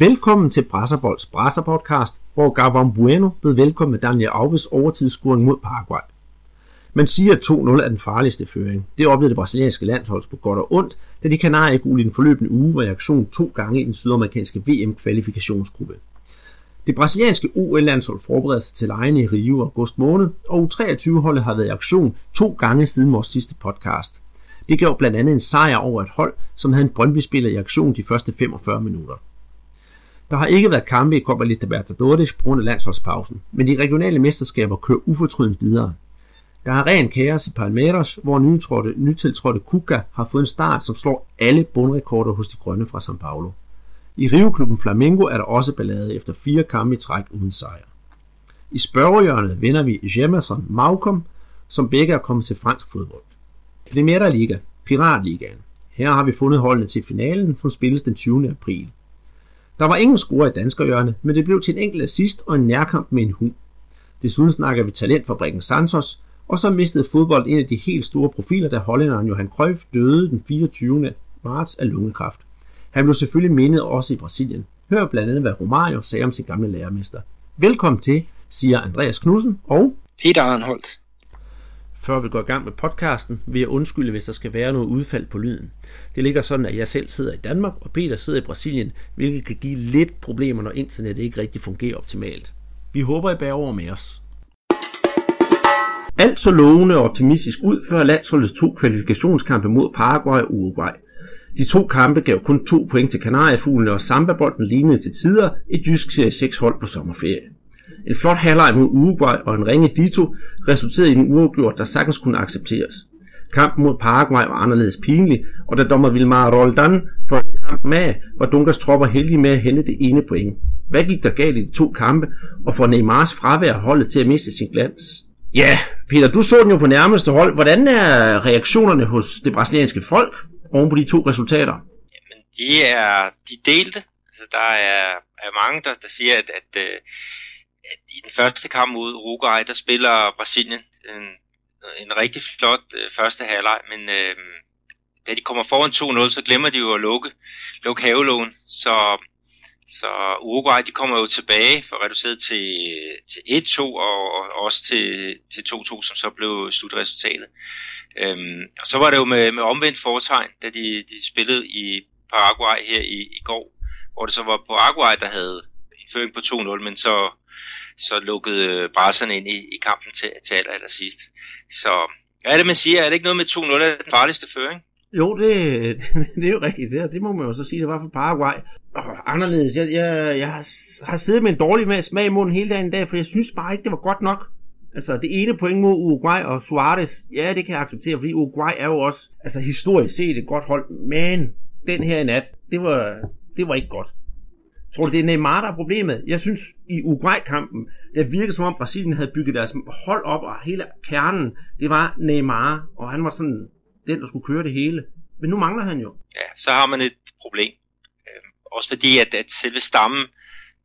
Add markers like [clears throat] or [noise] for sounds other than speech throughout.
Velkommen til Brasserbolds Brasserpodcast, hvor Gavon Bueno blev velkommen med Daniel Alves overtidsscoring mod Paraguay. Man siger, at 2-0 er den farligste føring. Det oplevede det brasilianske landshold på godt og ondt, da de kanariegule i den forløbende uge var i aktion to gange i den sydamerikanske VM-kvalifikationsgruppe. Det brasilianske OL-landshold forbereder sig til lejene i Rio august måned, og U23-holdet har været i aktion to gange siden vores sidste podcast. Det gav blandt andet en sejr over et hold, som havde en Brøndby-spiller i aktion de første 45 minutter. Der har ikke været kampe i Copa Libertadores på grund af landsholdspausen, men de regionale mesterskaber kører ufortrydent videre. Der er ren kaos i Palmeiras, hvor nytiltrådte, nytiltrådte Kuka har fået en start, som slår alle bundrekorder hos de grønne fra São Paulo. I Rio-klubben Flamengo er der også ballade efter fire kampe i træk uden sejr. I spørgehjørnet vender vi Jemerson Malcolm, som begge er kommet til fransk fodbold. Primera Liga, Piratligaen. Her har vi fundet holdene til finalen, som spilles den 20. april. Der var ingen score i danskerhjørnet, men det blev til en enkelt assist og en nærkamp med en hund. Desuden snakker vi talentfabrikken Santos, og så mistede fodbold en af de helt store profiler, da hollænderen Johan Cruyff døde den 24. marts af lungekræft. Han blev selvfølgelig mindet også i Brasilien. Hør blandt andet, hvad Romario sagde om sin gamle lærermester. Velkommen til, siger Andreas Knudsen og Peter Arnholdt. Før vi går i gang med podcasten, vil jeg undskylde, hvis der skal være noget udfald på lyden. Det ligger sådan, at jeg selv sidder i Danmark, og Peter sidder i Brasilien, hvilket kan give lidt problemer, når internettet ikke rigtig fungerer optimalt. Vi håber, I bærer over med os. Alt så lovende og optimistisk ud før landsholdets to kvalifikationskampe mod Paraguay og Uruguay. De to kampe gav kun to point til Kanariefuglene, og sambabolden lignede til tider et jysk serie 6 hold på sommerferie. En flot halvleg mod Uruguay og en ringe dito resulterede i en uafgjort, der sagtens kunne accepteres. Kampen mod Paraguay var anderledes pinlig, og da dommer Vilmar Roldan for en kamp med, var Dunkers tropper heldige med at hente det ene point. Hvad gik der galt i de to kampe, og får Neymars fravær holdet til at miste sin glans? Ja, Peter, du så den jo på nærmeste hold. Hvordan er reaktionerne hos det brasilianske folk oven på de to resultater? Jamen, de er de delte. Altså, der er, er mange, der, der siger, at, at, øh, at i den første kamp mod Uruguay, der spiller Brasilien en, en rigtig flot øh, første halvleg, men øh, da de kommer foran 2-0, så glemmer de jo at lukke, lukke havelån, så så Uruguay de kommer jo tilbage for reduceret til, til 1-2 og, og også til, til 2-2, som så blev slutresultatet. Øhm, og så var det jo med, med omvendt foretegn, da de, de spillede i Paraguay her i, i går, hvor det så var Paraguay, der havde føring på 2-0, men så, så lukkede øh, Brasserne ind i, i kampen til, til aller, aller sidst. Så hvad er det, man siger? Er det ikke noget med 2-0 er den farligste føring? Jo, det, [laughs] det er jo rigtigt. Det, det må man jo så sige, det var for Paraguay. Oh, anderledes. Jeg, jeg, jeg har siddet med en dårlig smag i munden hele dagen i dag, for jeg synes bare ikke, det var godt nok. Altså, det ene point mod Uruguay og Suarez, ja, det kan jeg acceptere, fordi Uruguay er jo også, altså historisk set et godt hold, men den her i nat, det var, det var ikke godt. Tror du, det er Neymar, der er problemet? Jeg synes, i Uruguay-kampen, det virkede som om Brasilien havde bygget deres hold op, og hele kernen, det var Neymar, og han var sådan den, der skulle køre det hele. Men nu mangler han jo. Ja, så har man et problem. Øh, også fordi, at, at selve stammen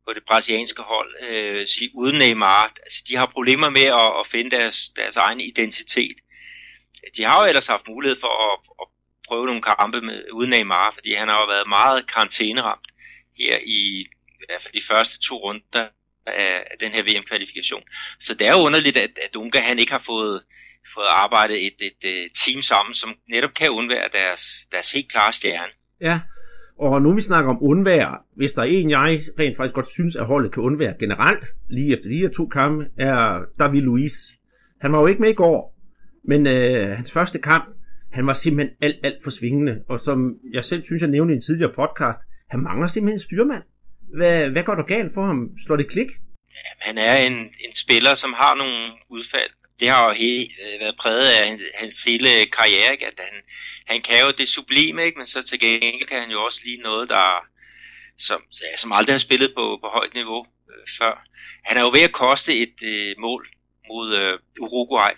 på det brasilianske hold, øh, sige, uden Neymar, altså, de har problemer med at, at finde deres, deres egen identitet. De har jo ellers haft mulighed for at, at prøve nogle kampe med, uden Neymar, fordi han har jo været meget karantæneramt her i, i hvert fald de første to runder af, af den her VM-kvalifikation. Så det er jo underligt, at, at Unga han ikke har fået fået arbejdet et, et, et team sammen, som netop kan undvære deres, deres helt klare stjerne. Ja, og nu vi snakker om undvære, hvis der er en, jeg rent faktisk godt synes, at holdet kan undvære generelt, lige efter de her to kampe, er David Luiz. Han var jo ikke med i går, men øh, hans første kamp, han var simpelthen alt, alt for svingende. Og som jeg selv synes, jeg nævnte i en tidligere podcast, han mangler simpelthen styrmand. Hvad, hvad går der galt for ham? Slår det klik? Han er en, en spiller, som har nogle udfald, det har jo helt, øh, været præget af hans, hans hele karriere, ikke? at han, han kan jo det sublime, ikke? men så til gengæld kan han jo også lige noget, der som, ja, som aldrig har spillet på, på højt niveau øh, før. Han er jo ved at koste et øh, mål mod øh, Uruguay,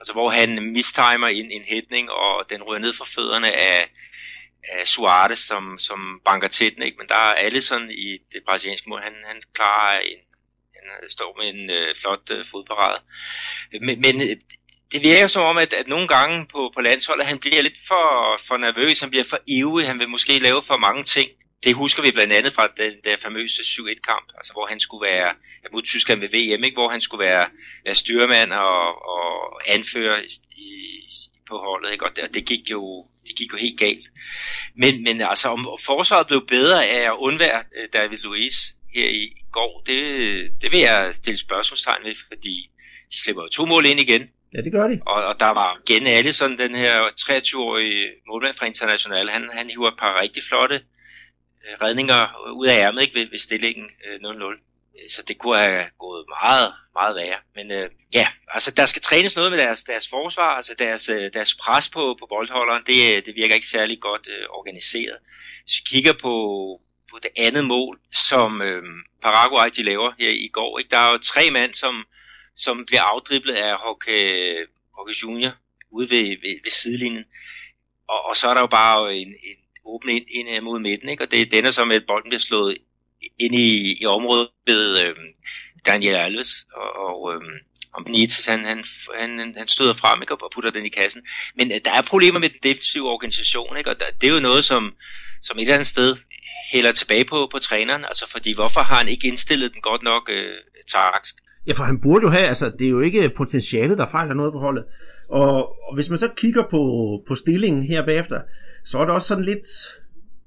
altså hvor han mistimer en, en hætning, og den ryger ned fra fødderne af, af Suarez, som, som banker til den, ikke? men der er alle sådan i det brasilianske mål, han, han klarer en han øh, står med en øh, flot øh, fodparade. Men, men øh, det virker som om, at, at nogle gange på, på landsholdet, han bliver lidt for, for nervøs, han bliver for ivrig, han vil måske lave for mange ting det husker vi blandt andet fra den der famøse 7-1-kamp, altså hvor han skulle være mod Tyskland ved VM, ikke? hvor han skulle være, være styrmand og, og anfører i, i, på holdet, ikke? og det, det, gik jo, det gik jo helt galt. Men, men altså, om forsvaret blev bedre af at undvære øh, David Luiz her i går, det, det vil jeg stille spørgsmålstegn ved, fordi de slipper jo to mål ind igen. Ja, det gør de. Og, og der var gen sådan den her 23-årige målmand fra International, han, han hiver et par rigtig flotte øh, redninger ud af ærmet ikke, ved, ved stillingen øh, 0-0. Øh, så det kunne have gået meget, meget værre. Men øh, ja, altså der skal trænes noget med deres, deres forsvar, altså deres, øh, deres pres på, på boldholderen, det, øh, det virker ikke særlig godt øh, organiseret. Hvis vi kigger på, på det andet mål, som øh, Paraguay de laver her i går, ikke? der er jo tre mand, som, som bliver afdriblet af Hockey, Hockey Junior ude ved, ved, ved sidelinjen. Og, og så er der jo bare en, en åben ind, ind mod midten, ikke? og det, den er denne, som bolden bliver slået inde i, i området ved øh, Daniel Alves, og, og, øh, og Benitez, han, han, han, han støder frem ikke, og putter den i kassen. Men øh, der er problemer med den defensive organisation, ikke, og der, det er jo noget, som, som et eller andet sted hælder tilbage på, på træneren, altså fordi hvorfor har han ikke indstillet den godt nok øh, Tarax? Ja, for han burde jo have, altså det er jo ikke potentialet, der fejler noget på holdet. Og, og hvis man så kigger på, på stillingen her bagefter, så er det også sådan lidt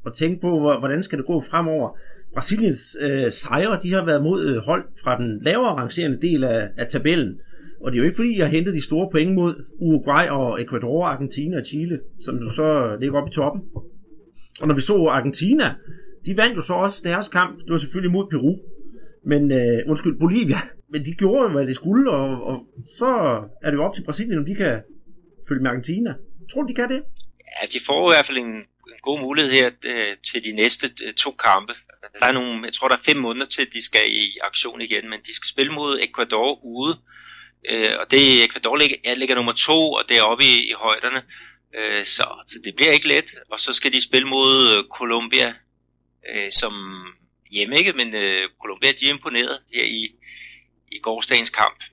at tænke på, hvordan skal det gå fremover. Brasiliens øh, sejre, de har været mod øh, hold fra den lavere rangerende del af, af tabellen. Og det er jo ikke fordi, jeg har hentet de store point mod Uruguay og Ecuador, Argentina og Chile, som du så ligger op i toppen. Og når vi så Argentina, de vandt jo så også deres kamp. Det var selvfølgelig mod Peru. Men, øh, undskyld, Bolivia. Men de gjorde jo, hvad de skulle, og, og så er det jo op til Brasilien, om de kan følge med Argentina. Tror du, de kan det? Ja, de får i hvert fald en en god mulighed her øh, til de næste øh, to kampe. Der er nogle, jeg tror, der er fem måneder til, de skal i aktion igen, men de skal spille mod Ecuador ude, øh, og det Ecuador ligger, ligger nummer to, og det er oppe i, i højderne, øh, så, så det bliver ikke let. Og så skal de spille mod øh, Colombia, øh, som hjemme ikke, men øh, Colombia de er imponeret her i, i gårsdagens kamp.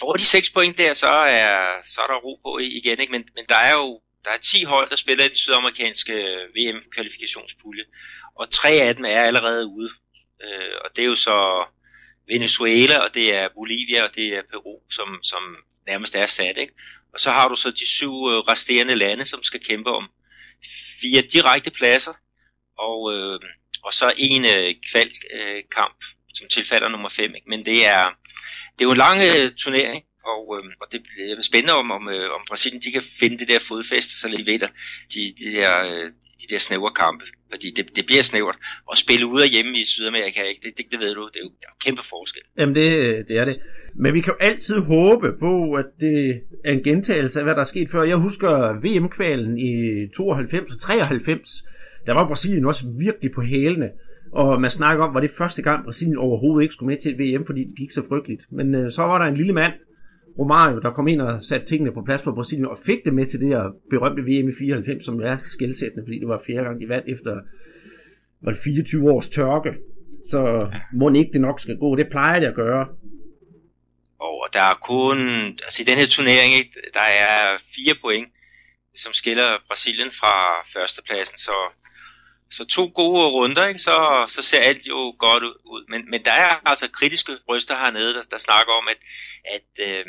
Får de seks point der, så er, så er der ro på igen, ikke? Men, men der er jo der er 10 hold, der spiller i den sydamerikanske øh, VM-kvalifikationspulje, og tre af dem er allerede ude. Øh, og det er jo så Venezuela, og det er Bolivia, og det er Peru, som, som nærmest er sat. Ikke? Og så har du så de syv øh, resterende lande, som skal kæmpe om fire direkte pladser, og, øh, og så en øh, kvalkamp, øh, som tilfalder nummer 5. Ikke? Men det er, det er jo en lang øh, turnering, og, øh, og det bliver spændende om, om, øh, om Brasilien de kan finde det der fodfæste, så de vinder de, de, der, øh, de der snævre kampe. Fordi det, det bliver snævert. Og spille ude af hjemme i Sydamerika, ikke? Det, det, det ved du, det er jo der er kæmpe forskel. Jamen det, øh, det er det. Men vi kan jo altid håbe på, at det er en gentagelse af, hvad der er sket før. Jeg husker VM-kvalen i 92 og 93. Der var Brasilien også virkelig på hælene. Og man snakker om, var det første gang Brasilien overhovedet ikke skulle med til et VM, fordi det gik så frygteligt. Men øh, så var der en lille mand, Romario, der kom ind og satte tingene på plads for Brasilien, og fik det med til det her berømte VM i 94, som er skældsættende, fordi det var fjerde gang, de vandt efter var det 24 års tørke. Så må ikke det nok skal gå. Det plejer det at gøre. Og der er kun, altså i den her turnering, der er fire point, som skiller Brasilien fra førstepladsen, så så to gode runder, ikke? Så, så ser alt jo godt ud. Men, men der er altså kritiske røster hernede, der, der snakker om, at, at øh,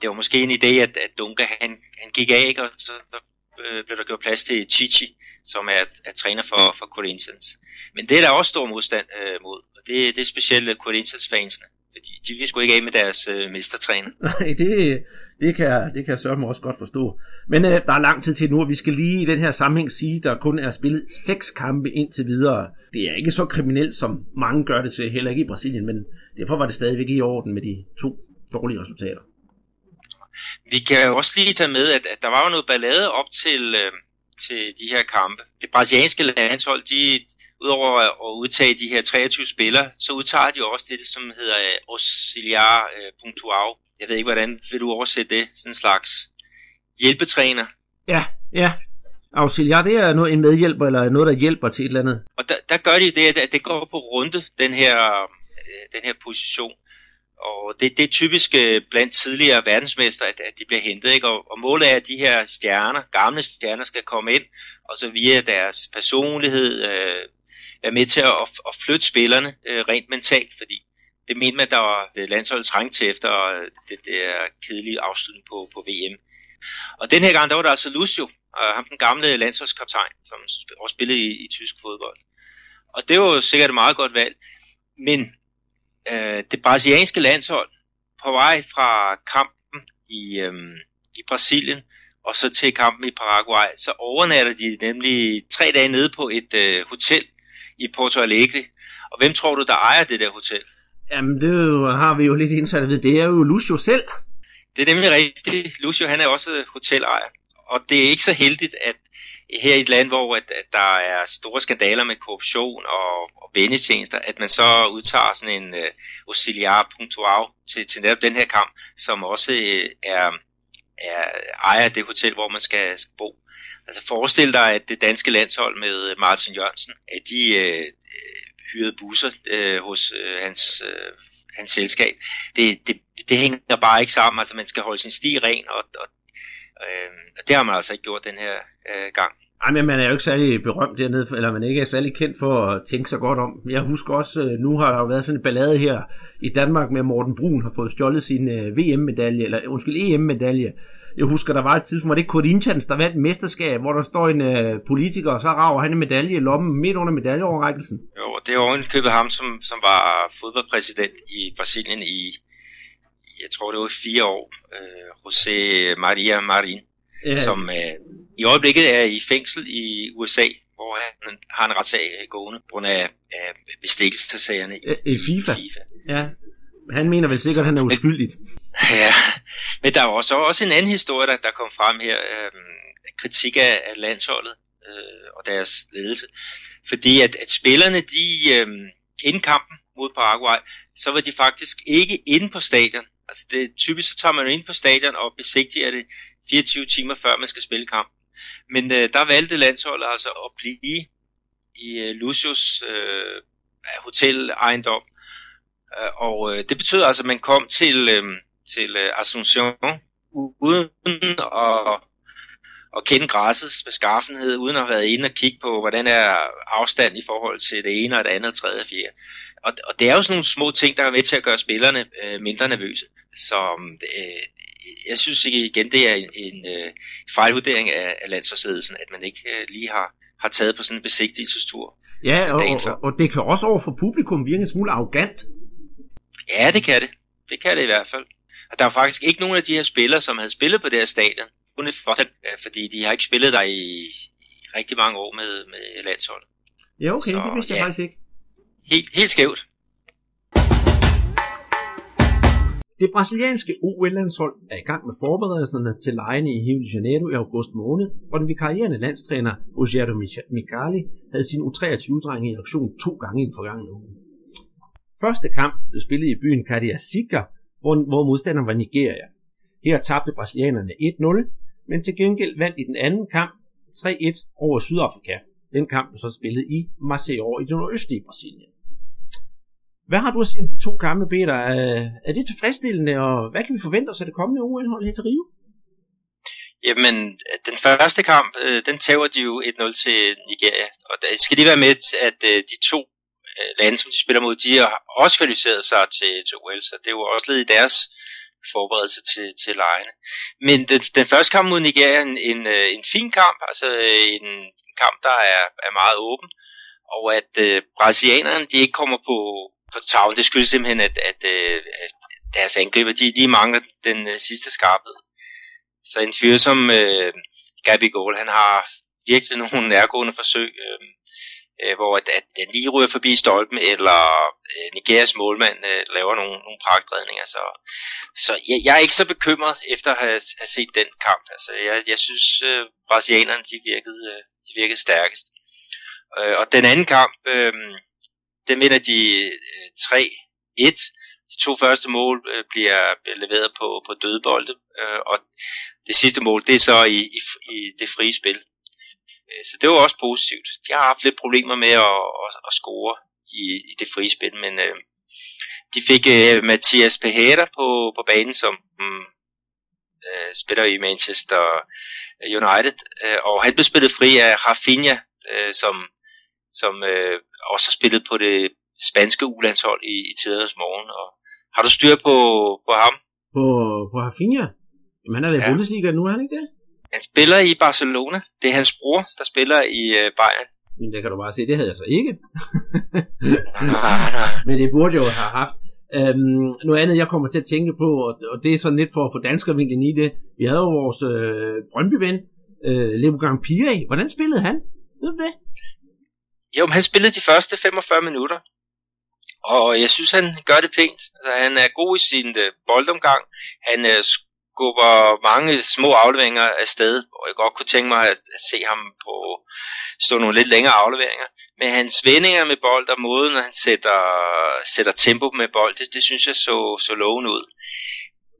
det var måske en idé, at, at Dunga han, han gik af, ikke? og så øh, blev der gjort plads til Chichi, som er, er træner for, for Corinthians. Men det er der også stor modstand øh, mod, og det, det er specielt Corinthians-fansene, de vil sgu ikke af med deres øh, mestertræner. Nej, det, det kan, det kan jeg sørge også godt forstå. Men øh, der er lang tid til nu, og vi skal lige i den her sammenhæng sige, der kun er spillet seks kampe indtil videre. Det er ikke så kriminelt, som mange gør det til, heller ikke i Brasilien, men derfor var det stadigvæk i orden med de to dårlige resultater. Vi kan også lige tage med, at, at der var jo noget ballade op til, øh, til de her kampe. Det brasilianske landshold, de, udover at udtage de her 23 spillere, så udtager de også det, som hedder øh, auxiliar øh, puntual, jeg ved ikke, hvordan vil du oversætte det, sådan en slags hjælpetræner? Ja, ja. Auxiliar, det er noget, en medhjælper, eller noget, der hjælper til et eller andet. Og der, der gør de det, at det går på runde, den her, øh, den her position. Og det, det er typisk blandt tidligere verdensmester, at, at de bliver hentet. Ikke? Og, og målet er, at de her stjerner, gamle stjerner, skal komme ind, og så via deres personlighed, øh, være med til at, at, flytte spillerne øh, rent mentalt, fordi det mente man, der var øh, det landsholdet trængte til efter øh, det der kedelige afslutning på, på VM. Og den her gang, der var der altså Lucio, og ham den gamle landsholdskaptajn, som også spillede i, i tysk fodbold. Og det var jo sikkert et meget godt valg. Men øh, det brasilianske landshold, på vej fra kampen i, øh, i Brasilien, og så til kampen i Paraguay, så overnatter de nemlig tre dage nede på et øh, hotel i Porto Alegre. Og hvem tror du, der ejer det der hotel? Jamen, det jo, har vi jo lidt indsat at vide. Det er jo Lucio selv. Det er nemlig rigtigt. Lucio, han er også hotelejer. Og det er ikke så heldigt, at her i et land, hvor at, at der er store skandaler med korruption og, og vendetjenester, at man så udtager sådan en uh, auxiliar punktual til, til netop den her kamp, som også uh, er, er ejer af det hotel, hvor man skal, skal bo. Altså forestil dig, at det danske landshold med øh, Martin Jørgensen, at de øh, øh, hyrede busser øh, hos øh, hans, øh, hans selskab. Det, det, det hænger bare ikke sammen. Altså man skal holde sin sti ren, og, og, øh, og det har man altså ikke gjort den her øh, gang. Ej, men man er jo ikke særlig berømt dernede, eller man ikke er særlig kendt for at tænke sig godt om. Jeg husker også, øh, nu har der jo været sådan en ballade her i Danmark med, at Morten Brun har fået stjålet sin VM-medalje, eller undskyld, EM-medalje. Jeg husker, der var et tidspunkt, hvor det Corinthians, der vandt mesterskab, hvor der står en uh, politiker, og så rager han en medalje i lommen midt under medaljeoverrækkelsen. Jo, det er ovenkøbet ham, som, som var fodboldpræsident i Brasilien i, jeg tror det var fire år, uh, José Maria Marin, ja. som uh, i øjeblikket er i fængsel i USA, hvor han har en retssag gående på grund af, af bestikkelsessagerne i, I, FIFA. FIFA. Ja, han mener vel sikkert, at han er uskyldigt. Ja, men der var så også en anden historie, der, der kom frem her. Øh, kritik af, af landsholdet øh, og deres ledelse. Fordi at, at spillerne, de øh, inden kampen mod Paraguay, så var de faktisk ikke inde på stadion. Altså det, typisk så tager man jo ind på stadion og besigtiger det 24 timer før man skal spille kampen. Men øh, der valgte landsholdet altså at blive i øh, Lucius øh, hotel ejendom. Øh, og øh, det betød altså, at man kom til, øh, til øh, Asunción uden at, at kende græssets beskaffenhed, uden at have været inde og kigge på, hvordan er afstand i forhold til det ene og det andet, tredje og fjerde. Og, og det er jo sådan nogle små ting, der er med til at gøre spillerne øh, mindre nervøse. Så øh, jeg synes igen, det er en, en øh, fejlvurdering af, af landsholdsledelsen, at man ikke øh, lige har, har taget på sådan en besigtigelsestur. Ja, og, og, og det kan også over for publikum virke en smule arrogant. Ja, det kan det. Det kan det i hvert fald. Der er faktisk ikke nogen af de her spillere, som havde spillet på det her stadion, kun et for, fordi de har ikke spillet der i, i rigtig mange år med, med landsholdet. Ja, okay, Så, det vidste jeg ja, faktisk ikke. Helt, helt skævt. Det brasilianske OL-landshold er i gang med forberedelserne til lejene i Rio de Janeiro i august måned, og den vikarierende landstræner Rogério Micali havde sin U23-dreng i aktion to gange i den forgangne uge. Første kamp blev spillet i byen Cariacica, hvor, hvor modstanderen var Nigeria. Her tabte brasilianerne 1-0, men til gengæld vandt i den anden kamp 3-1 over Sydafrika. Den kamp blev så spillet i Maceió i det nordøstlige Brasilien. Hvad har du at sige om de to kampe, Peter? Er det tilfredsstillende, og hvad kan vi forvente os af det kommende OL-hold her til Rio? Jamen, den første kamp, øh, den tager de jo 1-0 til Nigeria, og der skal lige være med, at øh, de to Øh, lande, som de spiller mod, de har også kvalificeret sig til, til OL, så det er jo også lidt i deres forberedelse til, til lejene. Men den, den første kamp mod Nigeria er en, en, øh, en fin kamp, altså øh, en kamp, der er, er meget åben, og at øh, brasilianerne, de ikke kommer på, på tavlen. Det skyldes simpelthen, at, at, at, at deres angriber, de, de mangler den uh, sidste skarphed. Så en fyr som øh, Gabi Goal, han har virkelig nogle nærgående forsøg, øh, øh, hvor at, at den lige ryger forbi stolpen, eller øh, Nigerias målmand øh, laver nogle, nogle pragtredninger. Så, så jeg, jeg er ikke så bekymret efter at have, have set den kamp. Altså, jeg, jeg synes, øh, brasilianerne de virkede, øh, de virkede stærkest. Øh, og den anden kamp, øh, den vinder de øh, 3-1. De to første mål øh, bliver, bliver leveret på, på dødbolde, øh, og det sidste mål, det er så i, i, i det frie spil. Øh, så det var også positivt. De har haft lidt problemer med at, at, at score i, i det frie spil, men øh, de fik øh, Mathias Pehera på, på banen, som øh, spiller i Manchester United, øh, og han blev spillet fri af Rafinha, øh, som som øh, også har spillet på det spanske ulandshold i, i tidernes morgen. Og har du styr på, på ham? På, på Rafinha? Jamen han er i ja. Bundesliga nu, er han ikke det? Han spiller i Barcelona. Det er hans bror, der spiller i øh, Bayern. Men det kan du bare se, det havde jeg så ikke. nej, nej. [laughs] Men det burde jo have haft. Øhm, noget andet, jeg kommer til at tænke på, og, og det er sådan lidt for at få danskervinklen i det. Vi havde jo vores øh, Brøndby-ven, øh, Leogang Pia. Hvordan spillede han? Ved du det? Jo, men han spillede de første 45 minutter. Og jeg synes, han gør det pænt. Altså, han er god i sin øh, boldomgang. Han øh, skubber mange små afleveringer afsted, og jeg godt kunne tænke mig at, at se ham på stå nogle lidt længere afleveringer. Men hans vendinger med bold og måden, når han sætter, sætter tempo med bold, det, det synes jeg så, så lovende ud.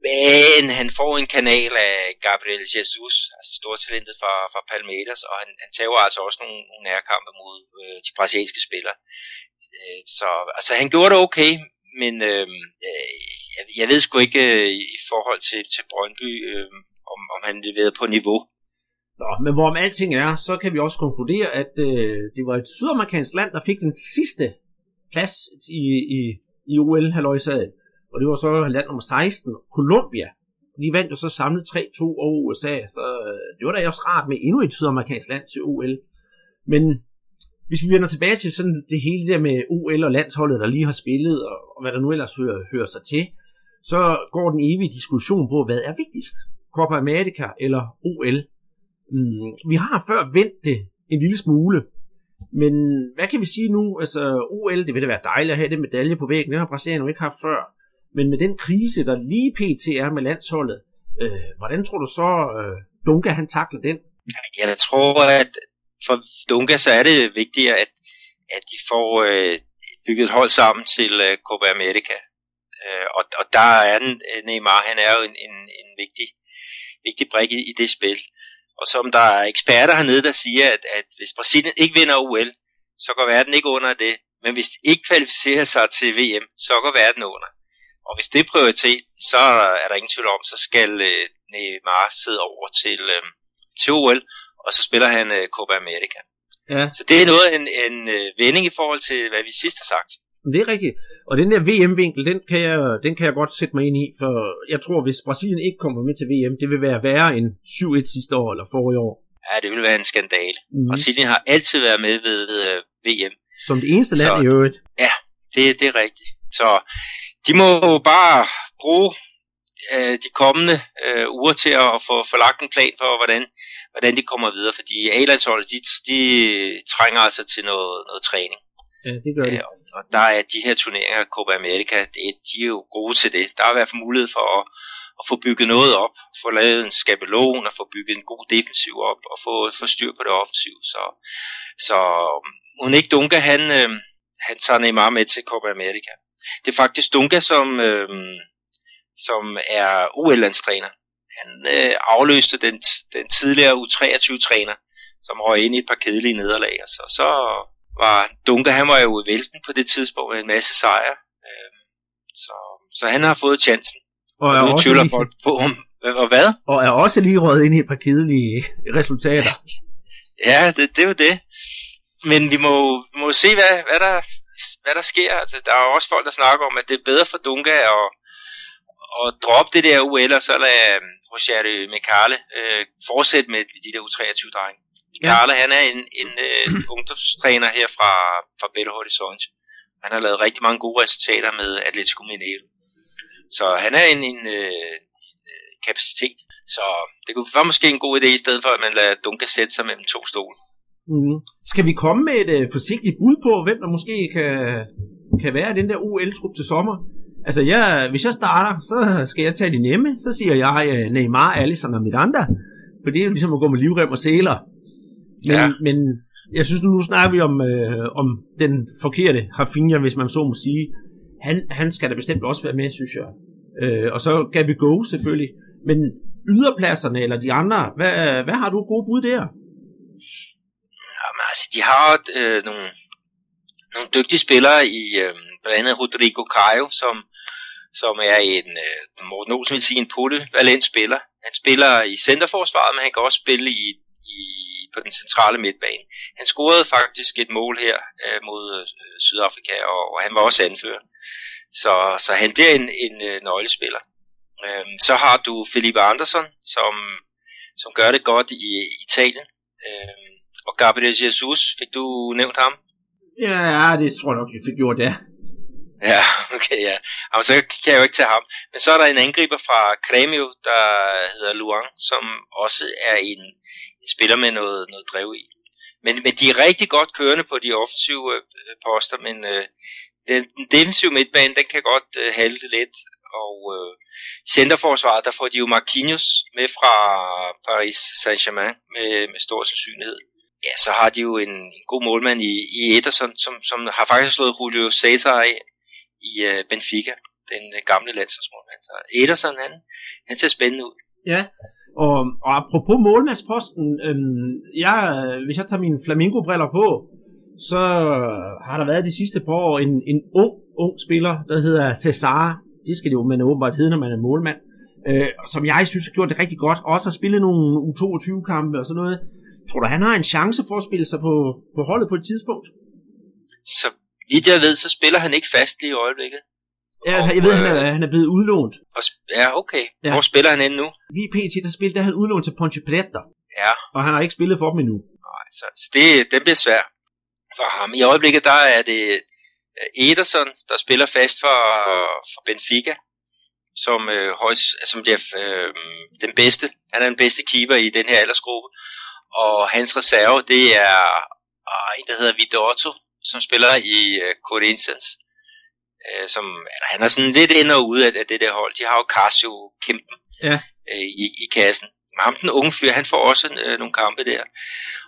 Men han får en kanal af Gabriel Jesus, altså stortalentet fra, fra Palmeiras, og han, han tager altså også nogle, nogle nærkampe mod øh, de brasilianske spillere. Øh, så altså, han gjorde det okay, men øh, jeg, jeg ved sgu ikke øh, i forhold til, til Brøndby, øh, om, om han leverede på niveau. Nå, men hvorom alting er, så kan vi også konkludere, at øh, det var et sydamerikansk land, der fik den sidste plads i, i, i OL halvøjsaget. Og det var så land nummer 16, Colombia. De vandt jo så samlet 3-2 over USA, så øh, det var da også rart med endnu et sydamerikansk land til OL. Men hvis vi vender tilbage til sådan det hele der med OL og landsholdet, der lige har spillet, og, og hvad der nu ellers hører, hører sig til, så går den evige diskussion på, hvad er vigtigst? Copa America eller OL? Mm, vi har før vendt det en lille smule, men hvad kan vi sige nu? Altså OL, det vil da være dejligt at have det medalje på væggen, det har Brasilien jo ikke haft før. Men med den krise, der lige pt. er med landsholdet, øh, hvordan tror du så, øh, Dunga han takler den? Jeg tror, at for Dunga så er det vigtigt, at, at de får øh, bygget et hold sammen til øh, Copa America. Øh, og, og der er den, øh, Neymar, han er jo en, en, en vigtig, vigtig brik i, i det spil. Og som der er eksperter hernede, der siger, at, at hvis Brasilien ikke vinder OL, så går verden ikke under det. Men hvis de ikke kvalificerer sig til VM, så går verden under. Og hvis det er prioritet, så er der ingen tvivl om, så skal øh, Neymar sidde over til, øh, til OL, og så spiller han øh, Copa America. Ja. Så det er noget en, en øh, vending i forhold til, hvad vi sidst har sagt. Det er rigtigt. Og den der VM-vinkel, den kan, jeg, den kan jeg godt sætte mig ind i, for jeg tror, hvis Brasilien ikke kommer med til VM, det vil være værre end 7-1 sidste år eller forrige år. Ja, det vil være en skandale. Mm. Brasilien har altid været med ved øh, VM. Som det eneste land så, i øvrigt. Ja, det, det er rigtigt. Så de må jo bare bruge øh, de kommende øh, uger til at få, få lagt en plan for, hvordan, hvordan de kommer videre, fordi A-landsholdet, de, de trænger altså til noget, noget træning. Ja, det gør de. Øh, og der er de her turneringer, Copa America, det, de er jo gode til det. Der er i hvert fald mulighed for at, at få bygget noget op, få lavet en skabelon og få bygget en god defensiv op og få, få styr på det offensiv. Så, så um, Unik Dunga, han, øh, han tager Neymar med til Copa America. Det er faktisk Dunga, som, øh, som er OL-landstræner. Han øh, afløste den, den tidligere U23-træner, som røg ind i et par kedelige nederlag. Og så, så var Dunga, han var jo i vælten på det tidspunkt med en masse sejre. Øh, så, så han har fået chancen. Og, og nu tvivler lige... folk på ham. Og hvad? Og er også lige røget ind i et par kedelige [laughs] resultater. [laughs] ja, det, det var det. Men vi må, må se, hvad, hvad, der, hvad der sker. Altså, der er også folk, der snakker om, at det er bedre for Dunga at, at droppe det der UL, og så lade um, Roger Mekale øh, fortsætte med de der U23-drenge. Mekale, ja. han er en, en uh, [clears throat] ungdomstræner her fra, fra Belo Horizonte. Han har lavet rigtig mange gode resultater med Atletico Mineiro. Så han er en, en, uh, en kapacitet. Så det kunne være måske en god idé, i stedet for at man lader Dunga sætte sig mellem to stole. Mm. Skal vi komme med et uh, forsigtigt bud på, hvem der måske kan, kan være den der OL-trup til sommer? Altså, jeg, hvis jeg starter, så skal jeg tage de nemme. Så siger jeg uh, Neymar, Alisson og Miranda. For det er jo ligesom at gå med livrem og sæler. Men, ja. men jeg synes, nu, nu snakker vi om, uh, om den forkerte Rafinha, hvis man så må sige. Han, han skal da bestemt også være med, synes jeg. Uh, og så kan vi gå selvfølgelig. Men yderpladserne eller de andre, hvad, hvad har du gode bud der? Jamen, altså, de har øh, nogle, nogle dygtige spillere i øh, blandt andet Rodrigo Caio, som, som er en, øh, Morten Olsen vil sige, en polyvalent spiller. Han spiller i centerforsvaret, men han kan også spille i på den centrale midtbane. Han scorede faktisk et mål her øh, mod øh, Sydafrika, og, og han var også anfører. Så, så han bliver en, en øh, nøglespiller. Øh, så har du Felipe Andersson, som, som gør det godt i Italien. Øh, og Gabriel Jesus, fik du nævnt ham? Ja, det tror jeg nok, jeg fik gjort, ja. Ja, okay, ja. Og så kan jeg jo ikke tage ham. Men så er der en angriber fra Cremio, der hedder Luang, som også er en spiller med noget, noget drev i. Men, men de er rigtig godt kørende på de offensive øh, poster, men øh, den, den defensive midtbane, den kan godt øh, halte lidt. Og øh, centerforsvaret, der får de jo Marquinhos med fra Paris Saint-Germain med, med stor sandsynlighed ja, så har de jo en, en god målmand i, i Ederson, som, som har faktisk slået Julio Cesar af i øh, Benfica, den øh, gamle landsholdsmålmand. Så Ederson, han, han ser spændende ud. Ja, og, og apropos målmandsposten, øhm, jeg, hvis jeg tager mine flamingo-briller på, så har der været de sidste par år en, en ung, ung spiller, der hedder Cesar. Det skal det jo man åbenbart hedde, når man er målmand. Øh, som jeg synes har gjort det rigtig godt. Også har spillet nogle U22-kampe og sådan noget. Tror du, han har en chance for at spille sig på, på holdet på et tidspunkt? Så vidt jeg ved, så spiller han ikke fast lige i øjeblikket. Ja, og, jeg ved, øh, han, er, han er blevet udlånt. Og, ja, okay. Ja. Hvor spiller han endnu? Vi PT, der spiller, der han udlånt til Ponche Preta. Ja. Og han har ikke spillet for dem endnu. Nej, så, så det, det bliver svært for ham. I øjeblikket, der er det øh, Ederson, der spiller fast for, for Benfica, som, øh, højst, som bliver øh, den bedste. Han er den bedste keeper i den her aldersgruppe og hans reserve, det er uh, en, der hedder Vidotto, som spiller i uh, Corinthians. Uh, som, altså, han er sådan lidt ind og ude af, af det der hold. De har jo Casio Kempen ja. uh, i, i kassen. Men ham, den unge fyr, han får også uh, nogle kampe der.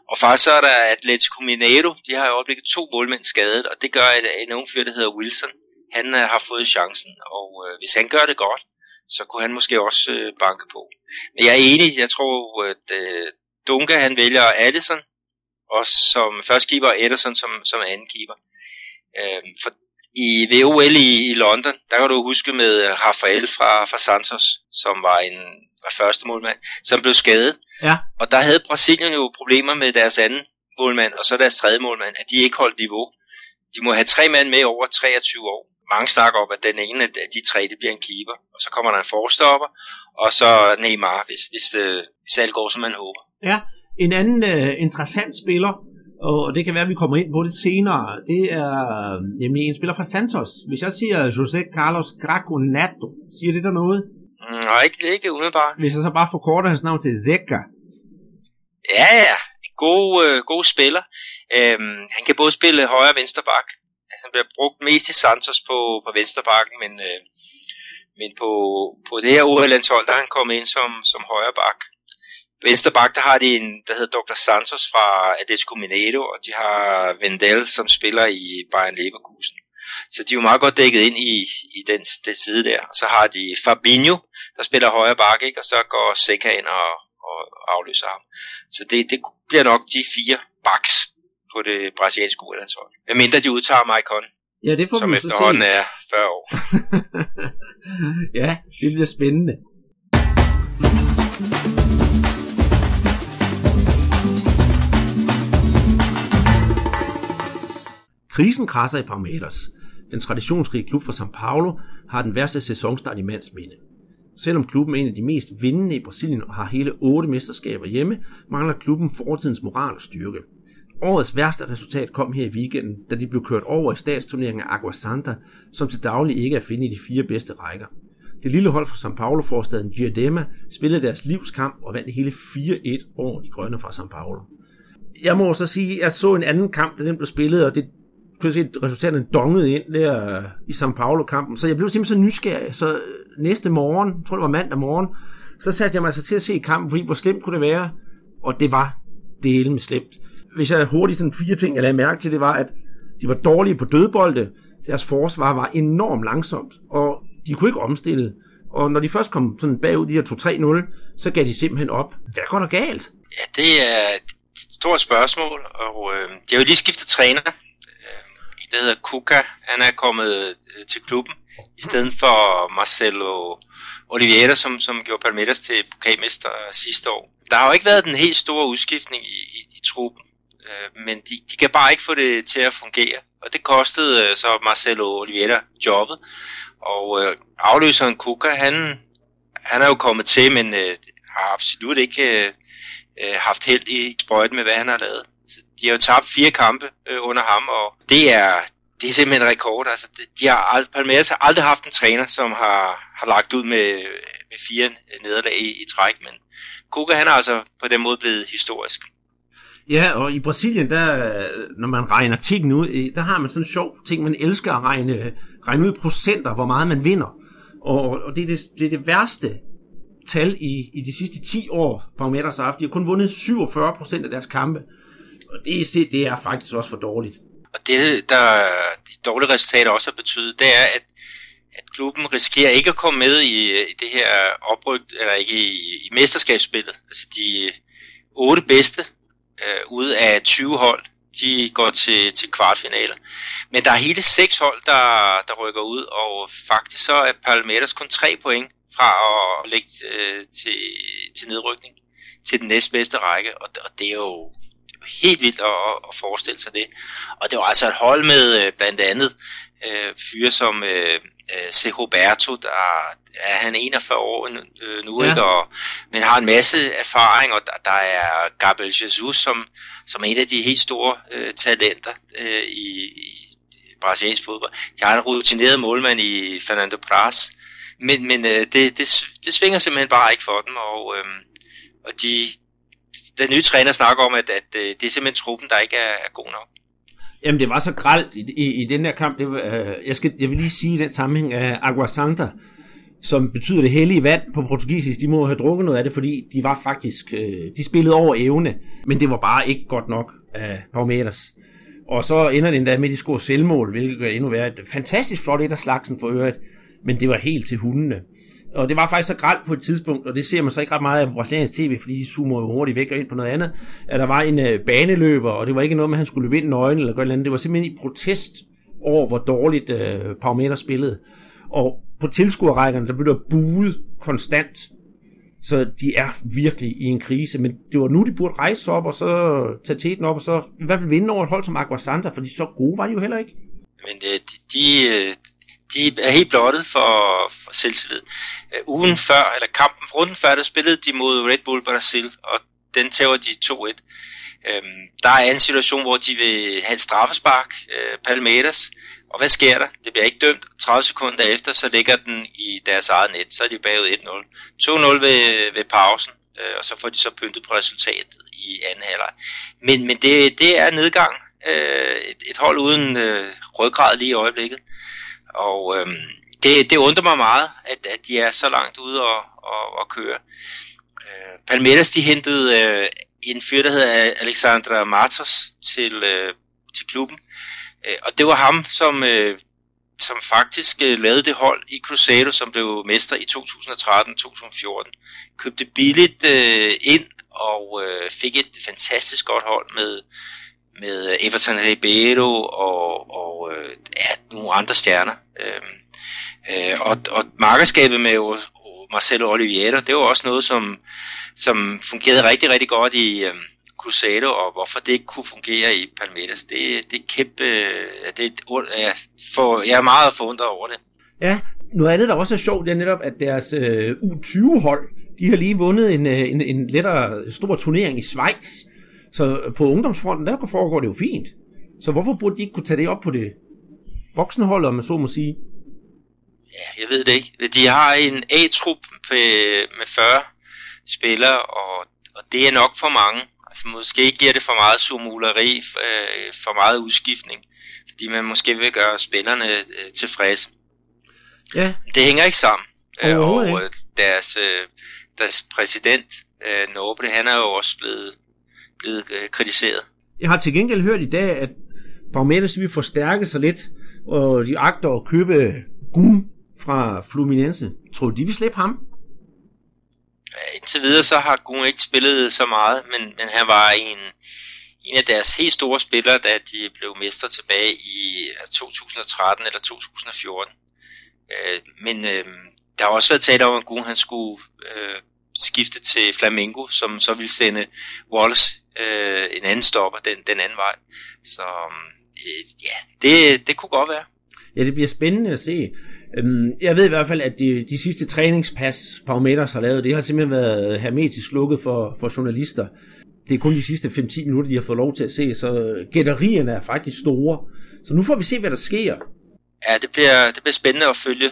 Og faktisk så er der Atletico Mineiro, de har jo opblikket to målmænd skadet, og det gør en, en unge fyr, der hedder Wilson. Han uh, har fået chancen, og uh, hvis han gør det godt, så kunne han måske også uh, banke på. Men jeg er enig, jeg tror, at uh, Dunga han vælger Allison, og som første keeper, og Ederson som, som anden keeper. Øhm, for i VOL i, i London, der kan du huske med Rafael fra, fra Santos, som var en var første målmand, som blev skadet. Ja. Og der havde Brasilien jo problemer med deres anden målmand, og så deres tredje målmand, at de ikke holdt niveau. De må have tre mand med over 23 år. Mange snakker om, at den ene af de tre, det bliver en keeper. Og så kommer der en forstopper, og så Neymar, hvis, hvis, øh, hvis alt går, som man håber. Ja, en anden uh, interessant spiller, og det kan være, at vi kommer ind på det senere, det er nemlig en spiller fra Santos. Hvis jeg siger José Carlos Graconato, siger det der noget? Mm, nej, ikke, ikke umiddelbart. Hvis jeg så bare forkorter hans navn til Zeca. Ja, ja. God, øh, god spiller. Øhm, han kan både spille højre og venstre bak. Altså, han bliver brugt mest i Santos på, på venstre bakken, men, øh, men på, på det her OL-landshold, der er han kommet ind som, som højre bak. Venstre bak, der har de en, der hedder Dr. Santos fra Atletico Mineiro, og de har Vendel, som spiller i Bayern Leverkusen. Så de er jo meget godt dækket ind i, i den, den side der. Og så har de Fabinho, der spiller højre bak, ikke? og så går Seca ind og, og afløser ham. Så det, det bliver nok de fire backs på det brasilianske udlandshold. Hvad mindre de udtager Maicon, ja, det får som vi efterhånden se. er 40 år. [laughs] ja, det bliver spændende. Krisen krasser i Palmeiras. Den traditionsrige klub fra São Paulo har den værste sæsonstart i mands minde. Selvom klubben er en af de mest vindende i Brasilien og har hele otte mesterskaber hjemme, mangler klubben fortidens moral og styrke. Årets værste resultat kom her i weekenden, da de blev kørt over i statsturneringen af Agua Santa, som til daglig ikke er at finde i de fire bedste rækker. Det lille hold fra São Paulo-forstaden Diadema spillede deres livskamp og vandt hele 4-1 over de grønne fra São Paulo. Jeg må så sige, at jeg så en anden kamp, da den blev spillet, og det pludselig resultaterne dongede ind der øh, i São Paulo-kampen, så jeg blev simpelthen så nysgerrig, så øh, næste morgen, jeg tror det var mandag morgen, så satte jeg mig så til at se kampen, fordi hvor slemt kunne det være, og det var med slemt. Hvis jeg hurtigt sådan fire ting, jeg lagde mærke til, det var, at de var dårlige på dødbolde, deres forsvar var enormt langsomt, og de kunne ikke omstille, og når de først kom sådan bagud de her 2-3-0, så gav de simpelthen op. Hvad går der galt? Ja, det er et stort spørgsmål, og øh, de har jo lige skiftet træner, der hedder Kuka, han er kommet øh, til klubben, i stedet for Marcelo Oliveira, som, som gjorde Palmeiras til pokalmester øh, sidste år. Der har jo ikke været den helt store udskiftning i, i, i truppen, øh, men de, de kan bare ikke få det til at fungere. Og det kostede øh, så Marcelo Oliveira jobbet, og øh, afløseren Kuka, han, han er jo kommet til, men øh, har absolut ikke øh, øh haft held i sprøjten med, hvad han har lavet. Så de har jo tabt fire kampe øh, under ham, og det er, det er simpelthen en rekord. Altså, de har ald- Palmeiras har aldrig haft en træner, som har, har lagt ud med, med fire nederlag i, i træk, men Koga han er altså på den måde blevet historisk. Ja, og i Brasilien, der, når man regner tingene ud, der har man sådan en sjov ting, man elsker at regne, regne ud procenter, hvor meget man vinder. Og, og det, er det, det er det værste tal i, i de sidste 10 år, Palmeiras har haft. De har kun vundet 47 procent af deres kampe. Og det, det er faktisk også for dårligt. Og det, der de dårlige resultater også har betydet, det er, at, at klubben risikerer ikke at komme med i, i det her oprygt, eller ikke i, i mesterskabsspillet. Altså de otte bedste øh, ud af 20 hold, de går til, til kvartfinaler. Men der er hele seks hold, der, der rykker ud, og faktisk så er Palmeiras kun tre point fra at lægge øh, til, til nedrykning til den næstbedste række, og, og det er jo helt vildt at, at forestille sig det. Og det var altså et hold med øh, blandt andet øh, fyre som øh, øh, C. Roberto, der er han 41 år øh, nu, ja. ikke? Og, men har en masse erfaring, og der, der er Gabriel Jesus, som, som er en af de helt store øh, talenter øh, i, i brasiliansk fodbold. De har en rutineret målmand i Fernando Praz, men, men øh, det, det, det svinger simpelthen bare ikke for dem, og, øh, og de, den nye træner snakker om, at, at øh, det er simpelthen truppen, der ikke er, er god nok. Jamen, det var så gralt i, i, i den her kamp. Det øh, jeg, skal, jeg vil lige sige i den sammenhæng af Agua Santa, som betyder det hellige vand på portugisisk. De må have drukket noget af det, fordi de var faktisk, øh, de spillede over evne, men det var bare ikke godt nok af Palmeiras. Og så ender det endda med, at de scorer selvmål, hvilket gør endnu værre. Et fantastisk flot et af slagsen for øvrigt, men det var helt til hundene. Og det var faktisk så gralt på et tidspunkt, og det ser man så ikke ret meget af på brasiliansk tv, fordi de zoomer jo hurtigt væk og ind på noget andet, at der var en øh, baneløber, og det var ikke noget med, at han skulle løbe ind nøgen eller noget andet. Det var simpelthen i protest over, hvor dårligt øh, Palmeiras spillede. Og på tilskuerrækkerne, der blev der buet konstant. Så de er virkelig i en krise, men det var nu, de burde rejse sig op, og så tage teten op, og så i hvert fald vinde over et hold som Agua Santa, fordi så gode var de jo heller ikke. Men det, de, de, øh, de er helt blottet for, for selvtillid. Uh, ugen før, eller kampen, runden før, der spillede de mod Red Bull Brasil, og den tæver de 2-1. Um, øhm, der er en situation, hvor de vil have et straffespark, uh, Palmeiras, og hvad sker der? Det bliver ikke dømt. 30 sekunder efter, så ligger den i deres eget net. Så er de bagud 1-0. 2-0 ved, ved pausen, uh, og så får de så pyntet på resultatet i anden halvleg. Men, men det, det er nedgang. Uh, et, et hold uden uh, ryggrad lige i øjeblikket. Og øh, det, det undrer mig meget, at, at de er så langt ude og, og, og køre. Øh, Palmeiras de hentede øh, en fyr, der hedder Alexandra Martos til, øh, til klubben. Øh, og det var ham, som, øh, som faktisk øh, lavede det hold i Cruzeiro, som blev mester i 2013-2014. Købte billigt øh, ind og øh, fik et fantastisk godt hold med med øh, Everton Ribeiro og, og øh, ja, nogle andre stjerner. Øh, øh, og, og markedskabet med Marcelo Oliveira, det var også noget, som, som fungerede rigtig, rigtig godt i øh, og hvorfor det ikke kunne fungere i Palmeiras, det, det er kæmpe, øh, det, jeg, for, jeg er meget forundret over det. Ja, noget andet, der også er sjovt, det er netop, at deres øh, U20-hold, de har lige vundet en, øh, en, en lettere stor turnering i Schweiz, så på ungdomsfronten, der foregår det jo fint. Så hvorfor burde de ikke kunne tage det op på det voksne hold, om man så må sige? Ja, jeg ved det ikke. De har en A-trup med 40 spillere, og, og det er nok for mange. Altså måske giver det for meget sumuleri, øh, for meget udskiftning, fordi man måske vil gøre spillerne øh, tilfredse. Ja. Det hænger ikke sammen. Og ikke. deres, deres præsident, Noble, han er jo også blevet blevet øh, kritiseret. Jeg har til gengæld hørt i dag, at Palmeiras vil forstærke sig lidt, og de agter at købe Gun fra Fluminense. Tror du, de vil slippe ham? Ja, indtil videre så har Gun ikke spillet så meget, men, men han var en, en af deres helt store spillere, da de blev mester tilbage i 2013 eller 2014. Øh, men øh, der har også været talt om, at Gun han skulle øh, skifte til Flamengo, som så ville sende Wallace øh, en anden stopper den, den anden vej. Så øh, ja, det, det kunne godt være. Ja, det bliver spændende at se. Øhm, jeg ved i hvert fald, at de, de sidste træningspas, Parameters har lavet, det har simpelthen været hermetisk lukket for, for journalister. Det er kun de sidste 5-10 minutter, de har fået lov til at se, så gætterierne er faktisk store. Så nu får vi se, hvad der sker. Ja, det bliver, det bliver spændende at følge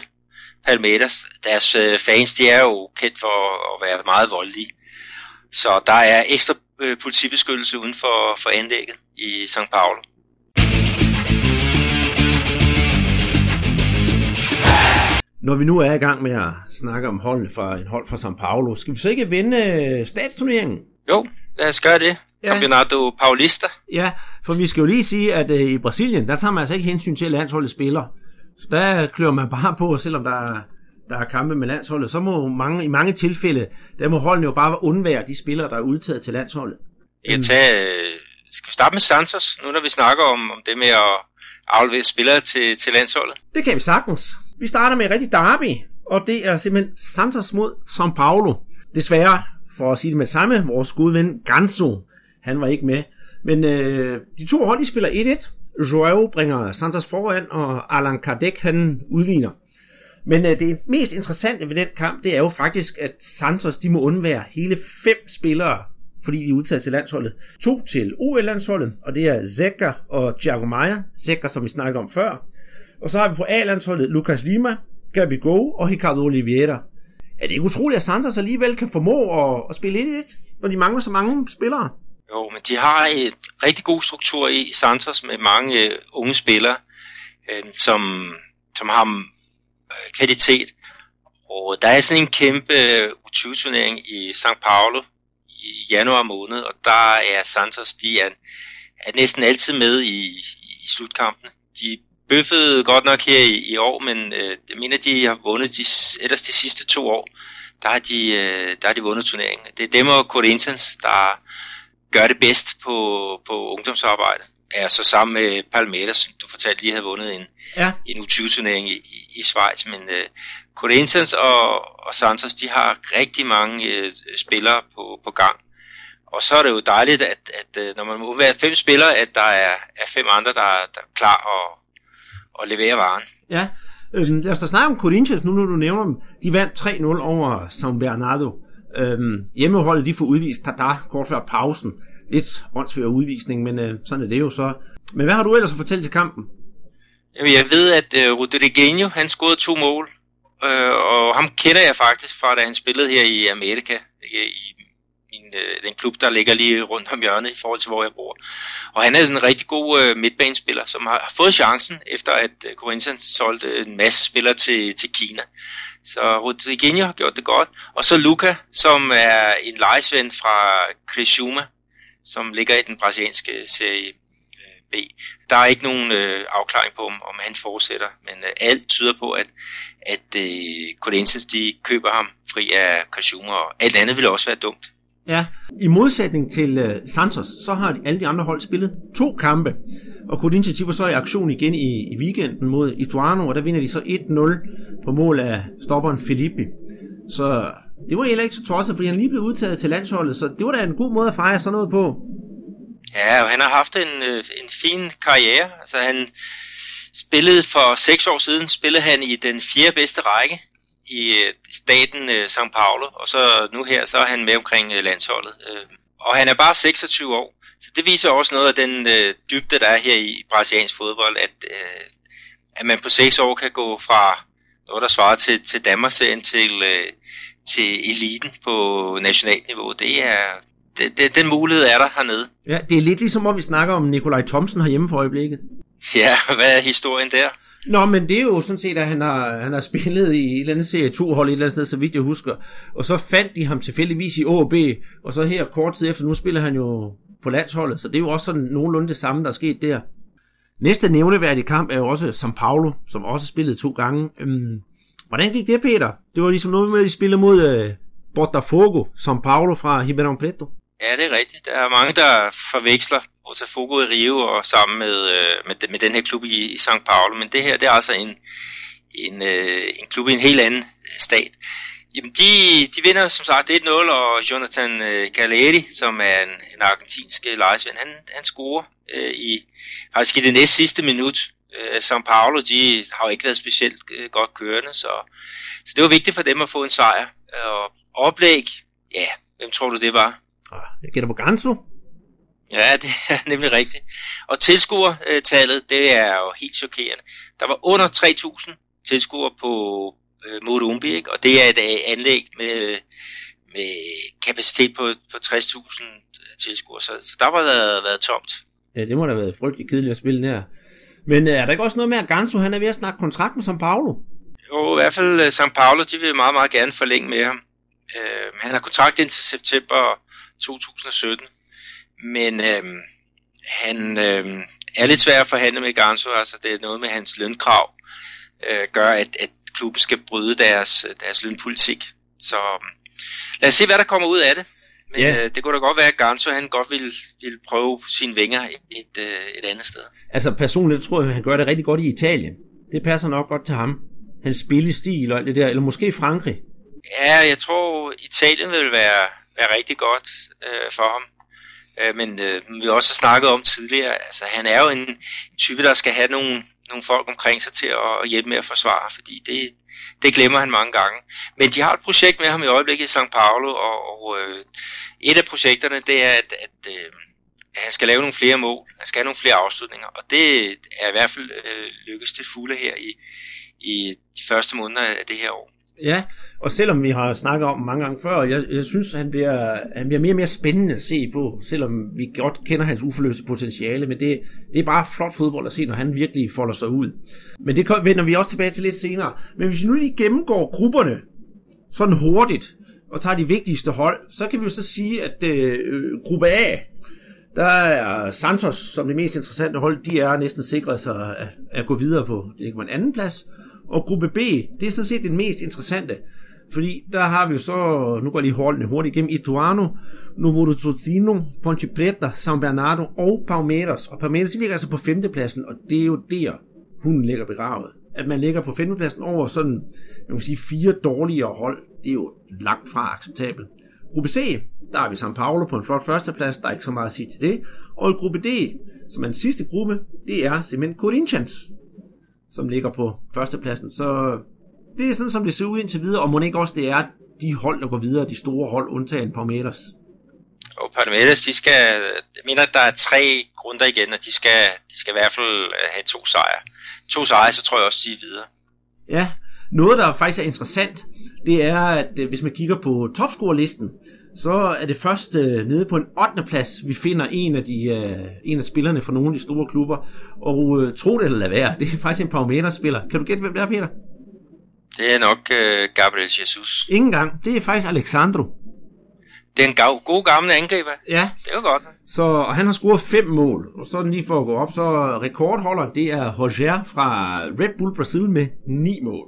Palmeters. Deres øh, fans, de er jo kendt for at være meget voldelige. Så der er ekstra øh, politibeskyttelse uden for, for anlægget i St. Paulo. Når vi nu er i gang med at snakke om hold fra en hold fra São Paulo, skal vi så ikke vinde øh, statsturneringen? Jo, lad os gøre det. Ja. Campeonato Paulista. Ja, for vi skal jo lige sige, at øh, i Brasilien, der tager man altså ikke hensyn til, at landsholdet spiller. Så der klør man bare på, selvom der er, der er kampe med landsholdet. Så må mange, i mange tilfælde, der må holdene jo bare undvære de spillere, der er udtaget til landsholdet. Jeg kan tage, øh, skal vi starte med Santos, nu når vi snakker om, om det med at aflevere spillere til, til landsholdet? Det kan vi sagtens. Vi starter med rigtig derby, og det er simpelthen Santos mod São Paulo. Desværre, for at sige det med samme, vores gode ven Ganso, han var ikke med. Men øh, de to hold, de spiller 1-1. Joao bringer Santos foran, og Alan Kardec, han udviner. Men øh, det mest interessante ved den kamp, det er jo faktisk, at Santos, de må undvære hele fem spillere, fordi de er udtaget til landsholdet. To til OL-landsholdet, og det er Zekker og Thiago Maia. Zekker, som vi snakkede om før. Og så har vi på A-landsholdet Lucas Lima, Gabi Go og Ricardo Oliveira. Er det ikke utroligt, at Santos alligevel kan formå at, at spille 1-1, når de mangler så mange spillere? Jo, men de har et rigtig god struktur i Santos med mange øh, unge spillere, øh, som, som har kvalitet. Og der er sådan en kæmpe U20-turnering i São Paulo i januar måned, og der er Santos, de er, er næsten altid med i, i slutkampene. De bøffede godt nok her i, i år, men øh, jeg mener, de har vundet de, ellers de sidste to år. Der har de, øh, der har de vundet turneringen. Det er dem og Corinthians, der gør det bedst på, på ungdomsarbejde. Er så sammen med Palmeiras, som du fortalte lige havde vundet en, ja. en U20-turnering i, i, i Schweiz. Men øh, Corinthians og, og Santos, de har rigtig mange øh, spillere på, på gang. Og så er det jo dejligt, at, at øh, når man må være fem spillere, at der er, er fem andre, der, der er klar og, og levere varen. Ja, øhm, lad os da snakke om Corinthians nu, når du nævner dem. De vandt 3-0 over San Bernardo. Øhm, hjemmeholdet de får udvist Tada kort før pausen. Lidt åndsvær udvisning, men øh, sådan er det jo så. Men hvad har du ellers at fortælle til kampen? Jeg ved, at øh, Rodriguinho, han scorede to mål. Øh, og ham kender jeg faktisk fra, da han spillede her i Amerika, i min, øh, den klub, der ligger lige rundt om hjørnet i forhold til, hvor jeg bor. Og han er sådan en rigtig god øh, midtbanespiller, som har, har fået chancen, efter at øh, Corinthians solgte en masse spillere til, til Kina. Så Rodriguinho har gjort det godt. Og så Luca, som er en lejesvend fra Criciúma, som ligger i den brasilianske serie B. Der er ikke nogen øh, afklaring på, om, om han fortsætter, men øh, alt tyder på, at, at øh, Corinthians de køber ham fri af consumer, og alt andet ville også være dumt. Ja, i modsætning til øh, Santos, så har de, alle de andre hold spillet to kampe. Og Corinthians var så i aktion igen i, i weekenden mod Ituano, og der vinder de så 1-0 på mål af stopperen Filippi. Så det var heller ikke så tosset, fordi han lige blev udtaget til landsholdet, så det var da en god måde at fejre sådan noget på. Ja, og han har haft en, øh, en fin karriere. Altså han spillede for seks år siden, spillede han i den fjerde bedste række i øh, staten øh, São Paulo, og så nu her, så er han med omkring øh, landsholdet. Øh, og han er bare 26 år, så det viser også noget af den dybde, der er her i brasiliansk fodbold, at, at man på 6 år kan gå fra noget, der svarer til, til Danmarksserien til, til eliten på nationalt niveau. Det er, det, det, den mulighed er der hernede. Ja, det er lidt ligesom, om vi snakker om Nikolaj Thomsen herhjemme for øjeblikket. Ja, [laughs] hvad er historien der? Nå, men det er jo sådan set, at han har, han har spillet i et eller andet serie 2 hold et eller andet sted, så vidt jeg husker. Og så fandt de ham tilfældigvis i OB, og så her kort tid efter, nu spiller han jo på landsholdet, så det er jo også sådan nogenlunde det samme, der er sket der. Næste nævneværdige kamp er jo også São Paulo, som også spillede to gange. Øhm, hvordan gik det, Peter? Det var ligesom noget med, at de spillede mod øh, Botafogo, São Paulo fra Ribeirão Preto. Ja, det er rigtigt. Der er mange, der forveksler Botafogo i Rio og sammen med, øh, med, med den her klub i, i São Paulo. Men det her, det er altså en, en, øh, en klub i en helt anden stat. Jamen, de, de vinder som sagt 1-0, og Jonathan øh, som er en, en argentinsk øh, lejesvend, han, han scorer øh, i, faktisk i det næst sidste minut. Øh, São Paulo, de har jo ikke været specielt øh, godt kørende, så, så det var vigtigt for dem at få en sejr. Og oplæg, ja, hvem tror du det var? Ah, jeg gætter på Gansu. Ja, det er [laughs] nemlig rigtigt. Og tilskuertallet, det er jo helt chokerende. Der var under 3.000 tilskuere på øh, Morumbi, ikke? og det er et øh, anlæg med, med kapacitet på, på 60.000 tilskuere, så, så der var været, været tomt. Ja, det må da have været frygtelig kedeligt at spille der. Men øh, er der ikke også noget med, at Gansu han er ved at snakke kontrakt med São Paulo? Jo, i hvert fald uh, São Paulo, de vil meget, meget gerne forlænge med ham. Uh, han har kontrakt indtil september 2017, men uh, han uh, er lidt svær at forhandle med Gansu, altså det er noget med hans lønkrav, uh, gør, at, at klubben skal bryde deres, deres lønpolitik. Så um, lad os se, hvad der kommer ud af det. Men ja. øh, det kunne da godt være, at Ganso han godt ville, ville prøve sine vinger et, øh, et andet sted. Altså personligt tror jeg, at han gør det rigtig godt i Italien. Det passer nok godt til ham. Hans spillestil og alt det der, eller måske Frankrig. Ja, jeg tror Italien vil være, er rigtig godt øh, for ham. Øh, men øh, vi også snakket om tidligere, altså han er jo en, type, der skal have nogle, nogle folk omkring sig til at hjælpe med at forsvare, fordi det, det glemmer han mange gange. Men de har et projekt med ham i øjeblikket i São Paulo, og, og øh, et af projekterne, det er, at, at, øh, han skal lave nogle flere mål. Han skal have nogle flere afslutninger, og det er i hvert fald øh, lykkes til fulde her i, i de første måneder af det her år. Ja, og selvom vi har snakket om mange gange før, jeg, jeg synes, han bliver, han bliver mere og mere spændende at se på, selvom vi godt kender hans uforløste potentiale, men det, det er bare flot fodbold at se, når han virkelig folder sig ud. Men det vender vi også tilbage til lidt senere. Men hvis vi nu lige gennemgår grupperne sådan hurtigt, og tager de vigtigste hold, så kan vi jo så sige, at øh, gruppe A, der er Santos som det mest interessante hold, de er næsten sikret sig at, at gå videre på, det er på en anden plads. Og gruppe B, det er sådan set den mest interessante. Fordi der har vi jo så, nu går jeg lige holdene hurtigt igennem, Ituano, Numero Tozino, Ponte Preta, San Bernardo og Palmeiras. Og Palmeiras ligger altså på femtepladsen, og det er jo der, hun ligger begravet. At man ligger på femtepladsen over sådan, man kan sige, fire dårligere hold, det er jo langt fra acceptabelt. Gruppe C, der har vi San Paulo på en flot førsteplads, der er ikke så meget at sige til det. Og i gruppe D, som er den sidste gruppe, det er simpelthen Corinthians, som ligger på førstepladsen. Så det er sådan, som det ser ud indtil videre, og må ikke også det er de hold, der går videre, de store hold, undtagen Palmeiras. Og Palmeiras, de skal, jeg mener, at der er tre grunder igen, og de skal, de skal i hvert fald øh, have to sejre. To sejre, så tror jeg også, de er videre. Ja, noget, der faktisk er interessant, det er, at øh, hvis man kigger på topscore-listen, så er det først øh, nede på en 8. plads, vi finder en af, de, øh, en af spillerne fra nogle af de store klubber. Og øh, tro det eller lad være, [laughs] det er faktisk en Palmeiras-spiller. Kan du gætte, hvem det er, Peter? Det er nok øh, Gabriel Jesus. Ingen gang. Det er faktisk Alexandro. Det er en gav, god angriber. Ja. Det er jo godt. Så og han har scoret fem mål. Og så lige for at gå op, så rekordholder det er Roger fra Red Bull Brasil med ni mål.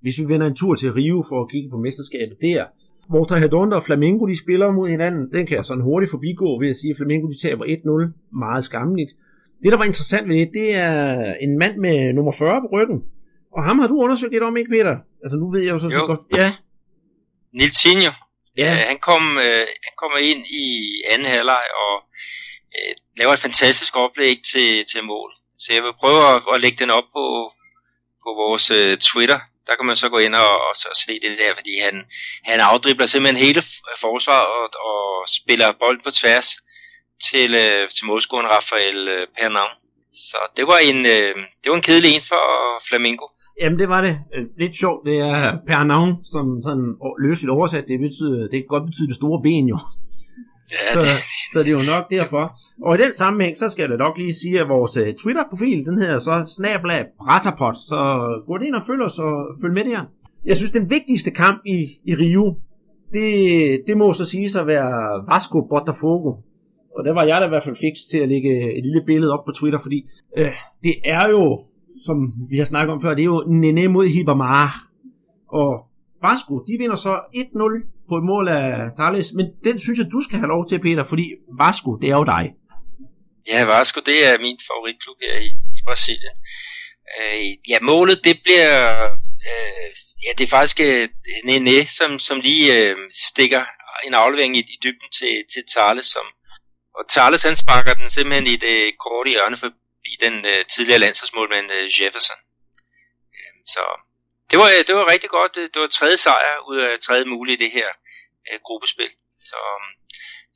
Hvis vi vender en tur til Rio for at kigge på mesterskabet der, Volta Redonda og Flamengo de spiller mod hinanden, den kan jeg sådan hurtigt forbigå ved at sige, at Flamengo de taber 1-0. Meget skammeligt. Det, der var interessant ved det, det er en mand med nummer 40 på ryggen. Og ham har du undersøgt lidt om, ikke Peter? Altså nu ved jeg jo så, så godt. Ja. Niltinho. Ja. Øh, han, kom, øh, han kommer ind i anden halvleg og øh, laver et fantastisk oplæg til, til mål. Så jeg vil prøve at, at lægge den op på, på vores øh, Twitter. Der kan man så gå ind og, og, og se det der, fordi han, han afdribler simpelthen hele forsvar og, og spiller bold på tværs til, øh, til målscoren Rafael øh, Pernam. Så det var en, øh, det var en kedelig en for Flamingo. Jamen det var det. Øh, lidt sjovt, det er per navn, som sådan løsligt oversat, det, betyder, det kan godt betyde det store ben jo. Ja, så, det... så det er jo nok derfor. Og i den sammenhæng, så skal jeg nok lige sige, at vores uh, Twitter-profil, den hedder så snablag Brassapot. Så gå ind og følg os og følg med der. Jeg synes, den vigtigste kamp i, i Rio, det, det må så sige at være Vasco Botafogo. Og der var jeg da i hvert fald fix til at lægge et lille billede op på Twitter, fordi øh, det er jo som vi har snakket om før, det er jo Nene mod Hibamara. Og Vasco, de vinder så 1-0 på et mål af Thales, men den synes jeg, du skal have lov til, Peter, fordi Vasco, det er jo dig. Ja, Vasco, det er min favoritklub her i, i Brasilien. Øh, ja, målet, det bliver øh, ja, det er faktisk øh, Nene, som, som lige øh, stikker en aflevering i, i dybden til, til Thales, som, og Thales han sparker den simpelthen i det korte hjørne i den øh, tidligere landsholdsmålmand øh, Jefferson. Øh, så det var, øh, det var rigtig godt. Det var tredje sejr ud af tredje mulige i det her øh, gruppespil. Så, øhm,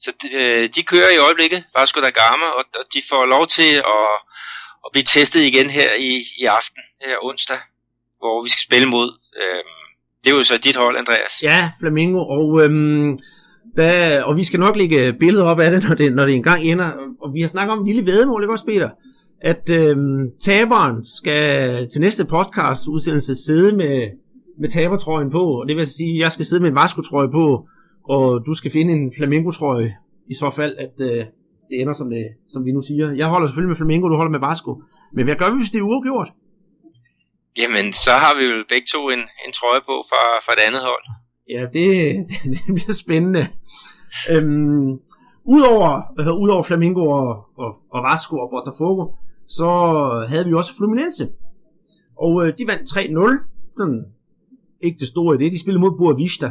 så øh, de kører i øjeblikket, Vasco da Gama, og, og de får lov til at, at blive testet igen her i, i aften, her onsdag, hvor vi skal spille mod. Øh, det er jo så dit hold, Andreas. Ja, Flamingo, og, øhm, Da, og vi skal nok lægge billedet op af det, når det, når det engang ender. Og vi har snakket om en lille vedmål, ikke også, Peter? At øhm, taberen skal til næste podcast udsendelse sidde med, med tabertrøjen på, og det vil sige, at jeg skal sidde med en Vasco-trøje på, og du skal finde en Flamingo-trøje, i så fald, at øh, det ender som, det, som vi nu siger. Jeg holder selvfølgelig med Flamingo, du holder med Vasco. Men hvad gør vi, hvis det er uafgjort? Jamen, så har vi jo begge to en, en trøje på fra, fra et andet hold. Ja, det, det, [laughs] det bliver spændende. Øhm, Udover, øh, udover Flamingo og, og, og Vasco og Botafogo, så havde vi også Fluminense. Og øh, de vandt 3-0. Sådan, ikke det store i det. De spillede mod Boavista.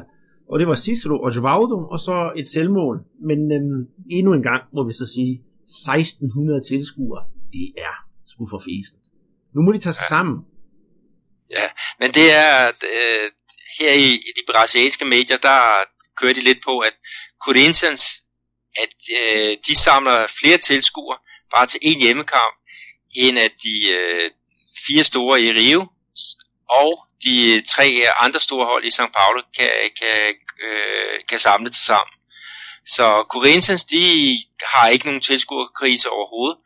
Og det var Cicero og Jovaldo, og så et selvmål. Men øhm, endnu en gang må vi så sige, 1600 tilskuere, det er sgu for fæsen. Nu må de tage sig ja. sammen. Ja, men det er, øh, her i, i de brasilianske medier, der kører de lidt på, at Corinthians, at øh, de samler flere tilskuere bare til en hjemmekamp, en af de øh, fire store i Rio, og de tre andre store hold i São Paulo kan, kan, øh, kan samle til sammen. Så Corinthians, de har ikke nogen tilskuerkrise overhovedet,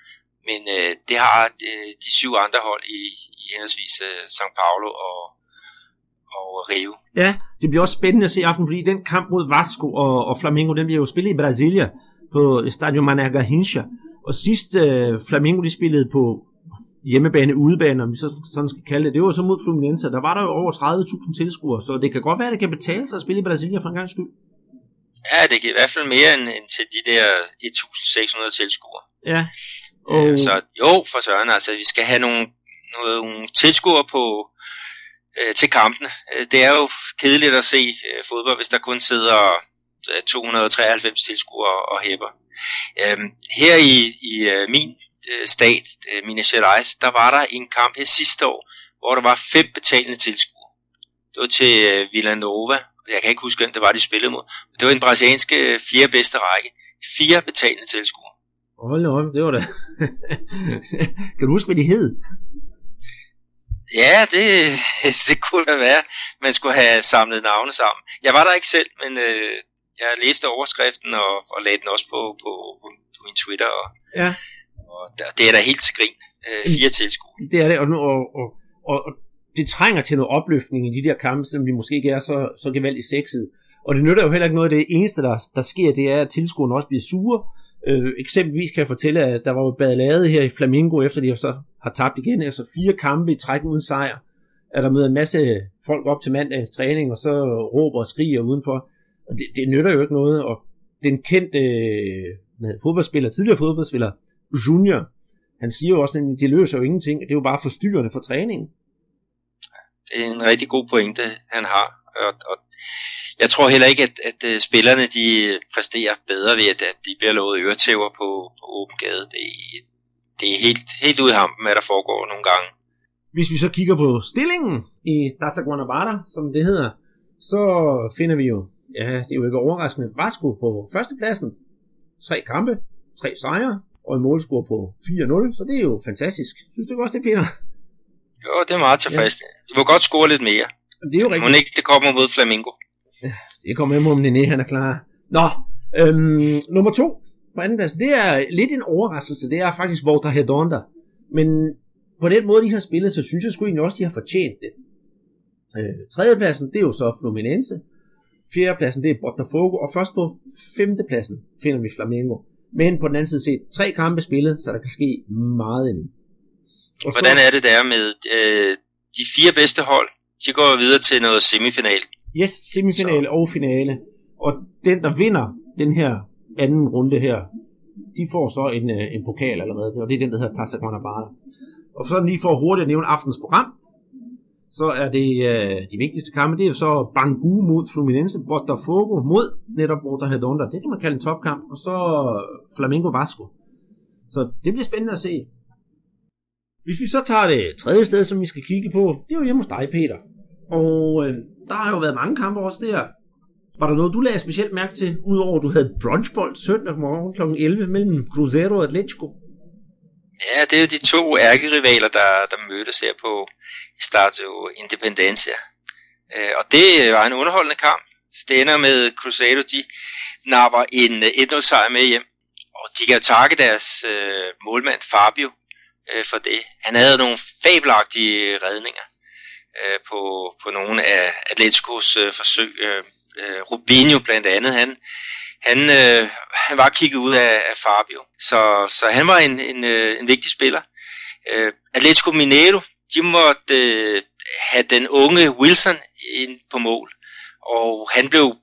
men øh, det har de, de syv andre hold i, i henholdsvis øh, São Paulo og, og Rio. Ja, det bliver også spændende at se i aften, fordi den kamp mod Vasco og, og Flamengo, den bliver jo spillet i Brasilia på Stadio Mané Garrincha. Og sidst øh, Flamengo de spillede på hjemmebane, udebane, om vi så sådan skal kalde det, det var så mod Fluminense. Der var der jo over 30.000 tilskuere, så det kan godt være, at det kan betale sig at spille i Brasilia for en gang skyld. Ja, det kan i hvert fald mere end, end til de der 1.600 tilskuere. Ja. Og... Øh, så jo, for søren, altså vi skal have nogle, nogle tilskuere på, øh, til kampene. Øh, det er jo kedeligt at se øh, fodbold, hvis der kun sidder 293 øh, tilskuere og hæpper. Øh, her i, i øh, min øh, stat, øh, Minas Gerais, der var der en kamp her sidste år, hvor der var fem betalende tilskuere. Det var til øh, Villanova, jeg kan ikke huske, hvem det var, de spillede mod. Det var en brasilianske øh, fjerde bedste række. Fire betalende tilskuere. Hold da op, det var det. [laughs] kan du huske, hvad de hed? Ja, det, [laughs] det kunne da være. Man skulle have samlet navne sammen. Jeg var der ikke selv, men øh, jeg læste overskriften og, og lagde den også på, på, på, på min Twitter. Og, ja. og der, det er da helt til grin. Øh, fire tilskuere. Det er det, og, og, og, og, og det trænger til noget opløftning i de der kampe, selvom de måske ikke er så, så gevaldigt sexet. Og det nytter jo heller ikke noget af det eneste, der, der sker, det er, at tilskuerne også bliver sure. Øh, eksempelvis kan jeg fortælle, at der var jo badalade her i Flamingo, efter de så har tabt igen, altså fire kampe i træk uden sejr. Er der møder en masse folk op til mandags træning, og så råber og skriger udenfor. Og det, det nytter jo ikke noget, og den kendte øh, fodboldspiller, tidligere fodboldspiller, Junior, han siger jo også, at det løser jo ingenting, det er jo bare forstyrrende for træningen. Det er en rigtig god pointe, han har. Og, og jeg tror heller ikke, at, at, at spillerne de præsterer bedre ved, at, at de bliver lovet øretæver på, på åben gade. Det, det er helt, helt ude i hampen, hvad der foregår nogle gange. Hvis vi så kigger på stillingen i Dasa Guanabara, som det hedder, så finder vi jo, ja, det er jo ikke overraskende, Vasco på førstepladsen. Tre kampe, tre sejre, og en målscore på 4-0, så det er jo fantastisk. Synes du også det, Peter? Jo, det er meget tilfreds. Ja. Du må godt score lidt mere. Det er jo rigtigt. Må ikke det kommer mod Flamingo. Ja, det kommer med om Nene, han er klar. Nå, øhm, nummer to på anden plads, det er lidt en overraskelse. Det er faktisk Volta Hedonda. Men på den måde, de har spillet, så synes jeg sgu egentlig også, de har fortjent det. Øh, tredjepladsen, det er jo så Fluminense. Fjerdepladsen, det er Botafogo. Og først på femtepladsen finder vi Flamengo. Men på den anden side set, tre kampe spillet, så der kan ske meget endnu. Og Hvordan så, er det der med øh, de fire bedste hold? De går videre til noget semifinal. Yes, semifinale så. og finale. Og den, der vinder den her anden runde her, de får så en, øh, en pokal allerede, og det er den, der hedder Tassa Guanabara. Og så lige for hurtigt at nævne aftens program, så er det øh, de vigtigste kampe, det er så Bangu mod Fluminense, Botafogo mod netop Botafogo, det kan man kalde en topkamp, og så Flamengo Vasco. Så det bliver spændende at se. Hvis vi så tager det tredje sted, som vi skal kigge på, det er jo hjemme hos dig, Peter. Og øh, der har jo været mange kampe også der. Var der noget, du lagde specielt mærke til, udover at du havde brunchbold søndag morgen kl. 11 mellem Cruzeiro og Atletico? Ja, det er jo de to ærkerivaler, der, der mødtes her på Stadio Independencia. Øh, og det var en underholdende kamp. Stænder med Cruzado, de napper en øh, 1-0 sejr med hjem. Og de kan jo takke deres øh, målmand Fabio øh, for det. Han havde nogle fabelagtige redninger øh, på, på nogle af Atleticos øh, forsøg. Øh, øh Rubinho blandt andet, han, han, øh, han var kigget ud af, af Fabio. Så, så han var en, en, øh, en vigtig spiller. Øh, Atletico Mineiro, de måtte øh, have den unge Wilson ind på mål. Og han blev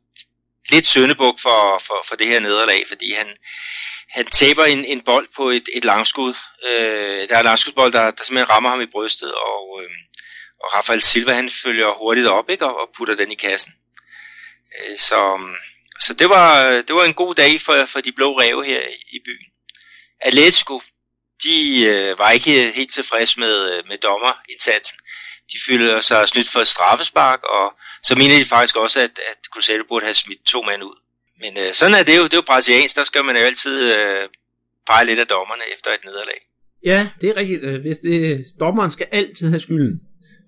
lidt søndebuk for, for, for det her nederlag, fordi han, han taber en, en bold på et, et langskud. Øh, der er en langskudsbold, der, der simpelthen rammer ham i brystet, og, øh, og Rafael Silva han følger hurtigt op ikke, og, og putter den i kassen. Øh, så så det, var, det var en god dag for, for de blå ræve her i byen. Atletico, de øh, var ikke helt tilfredse med, øh, med dommerindsatsen. De følte sig snydt for et straffespark, og så mener de faktisk også, at, at Cruzeiro burde have smidt to mand ud. Men øh, sådan er det jo, det er jo brasiliansk, der skal man jo altid øh, pege lidt af dommerne efter et nederlag. Ja, det er rigtigt. Øh, hvis det, dommeren skal altid have skylden.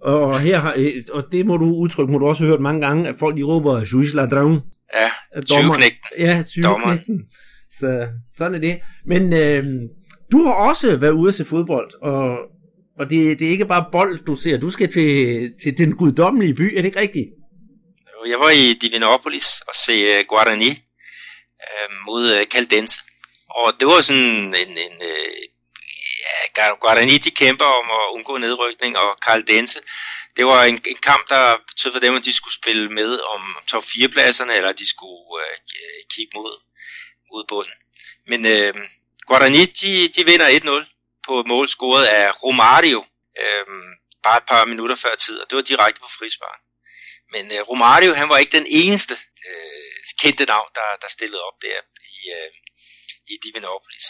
Og, her har, øh, og det må du udtrykke, må du også have hørt mange gange, at folk de råber, Juiz Ladrón. Ja, tyveknægten. Ja, tyveknægten. Så sådan er det. Men øh, du har også været ude se fodbold, og, og det, det er ikke bare bold, du ser. Du skal til, til den guddommelige by, er det ikke rigtigt? Jeg var i Divinopolis og se uh, Guarani uh, mod uh, Caldense. Og det var sådan en, en uh, ja, Guarani de kæmper om at undgå nedrykning, og Caldense, det var en, en kamp, der betød for dem, at de skulle spille med om top 4 pladserne, eller de skulle øh, kigge mod, mod bunden. Men øh, Guarani, de, de vinder 1-0 på et mål scoret af Romario, øh, bare et par minutter før tid, og det var direkte på frispark. Men øh, Romario, han var ikke den eneste øh, kendte navn, der, der stillede op der i, øh, i Divinopolis.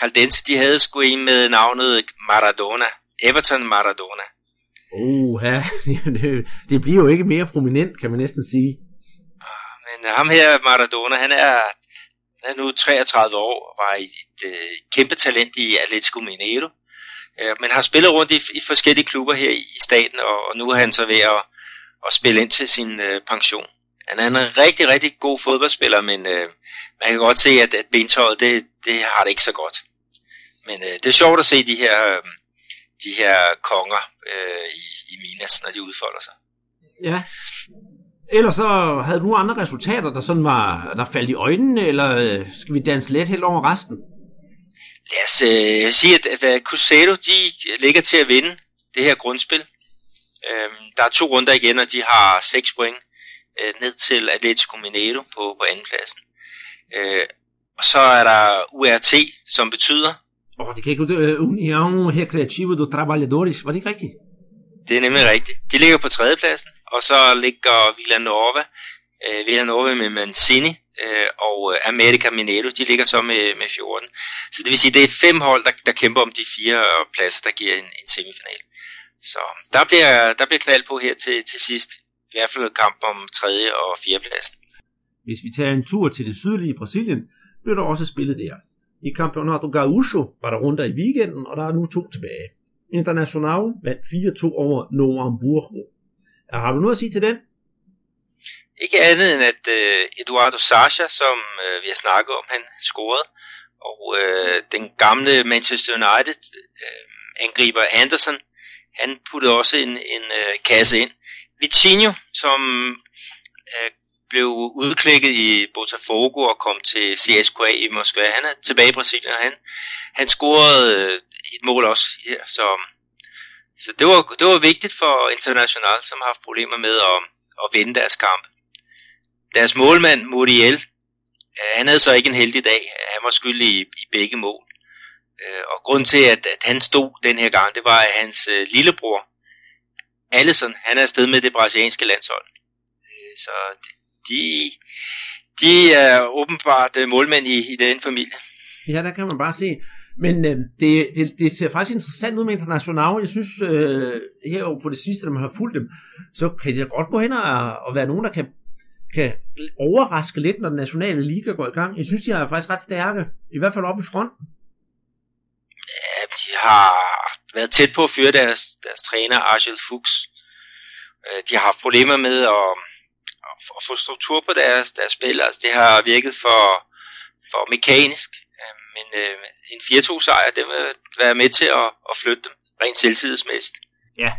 Caldense, de havde sgu en med navnet Maradona. Everton Maradona. Oha, [laughs] det, det bliver jo ikke mere prominent, kan man næsten sige. Ah, men øh, ham her, Maradona, han er, han er nu 33 år, og var et øh, kæmpe talent i Atletico Mineiro. Øh, men har spillet rundt i, i forskellige klubber her i, i staten, og, og nu er han så ved at at spille ind til sin øh, pension. Han er en rigtig, rigtig god fodboldspiller, men øh, man kan godt se, at, at bentøjet, det, det har det ikke så godt. Men øh, det er sjovt at se de her, øh, de her konger øh, i, i Minas, når de udfolder sig. Ja. Ellers så havde du andre resultater, der sådan var, der faldt i øjnene, eller øh, skal vi danse let helt over resten? Lad os øh, sige, at, at Cruzeiro, de ligger til at vinde det her grundspil. Øhm, der er to runder igen, og de har 6 point øh, ned til Atletico Mineiro på, på andenpladsen. Øh, og så er der URT, som betyder... Åh, oh, det kan ikke uh, União Recreativa do Trabalhadores, var det ikke rigtigt? Det er nemlig rigtigt. De ligger på tredjepladsen, og så ligger Villanova, øh, Villanova med Mancini, øh, og øh, America Mineiro, de ligger så med, med 14. Så det vil sige, det er fem hold, der, der kæmper om de fire pladser, der giver en, en semifinal. Så der bliver, der bliver knald på her til, til sidst. I hvert fald kamp om tredje og fjerde pladsen. Hvis vi tager en tur til det sydlige Brasilien, bliver der også spillet der. I Campeonato Gaúcho var der runder i weekenden, og der er nu to tilbage. International vandt 4-2 over Novo Hamburgo. Har du noget at sige til den? Ikke andet end at øh, Eduardo Sacha, som øh, vi har snakket om, han scorede. Og øh, den gamle Manchester United uh, angriber Anderson, han puttede også en, en øh, kasse ind. Vitinho, som blev udklækket i Botafogo og kom til CSKA i Moskva, han er tilbage i Brasilien, og han, han scorede øh, et mål også. Ja, så så det, var, det var vigtigt for International, som har haft problemer med at, at vinde deres kamp. Deres målmand, Muriel, øh, han havde så ikke en heldig dag. Han var skyldig i, i begge mål. Øh, og grund til, at, at han stod den her gang, det var, at hans lillebror, Allison, han er afsted med det brasilianske landshold. Så så de, de er åbenbart øh, målmænd i, i den familie. Ja, der kan man bare se. Men øh, det, det, det ser faktisk interessant ud med International. Jeg synes, øh, her på det sidste, når man har fulgt dem, så kan det godt gå hen og, og være nogen, der kan, kan overraske lidt, når den nationale liga går i gang. Jeg synes, de er faktisk ret stærke, i hvert fald oppe i front. Ja, de har været tæt på at fyre deres, deres træner, Argel Fuchs. Øh, de har haft problemer med at, at få struktur på deres, deres spil. Altså, det har virket for, for mekanisk. Øh, men øh, en 4-2 sejr, det vil være med til at, at flytte dem rent selvtidsmæssigt. Ja.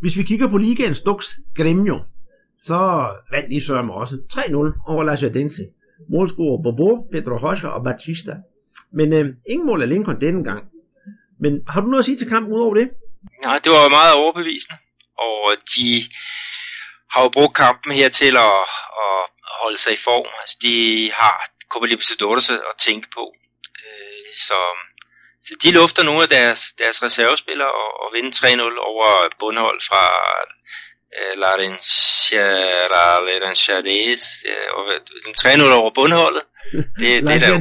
Hvis vi kigger på ligaens Dux Gremio, så vandt de sørme også 3-0 over La Jadense. Målscorer Bobo, Pedro Rocha og Batista. Men øh, ingen mål af Lincoln denne gang. Men har du noget at sige til kampen udover det? Nej, det var meget overbevisende. Og de har jo brugt kampen her til at, at holde sig i form. Altså, de har Copa Libertadores at tænke på. Øh, så, så de lufter nogle af deres, deres reservespillere og, og vinder 3-0 over bundhold fra øh, Larenchades. Øh, og 3-0 over bundholdet. Det, det er der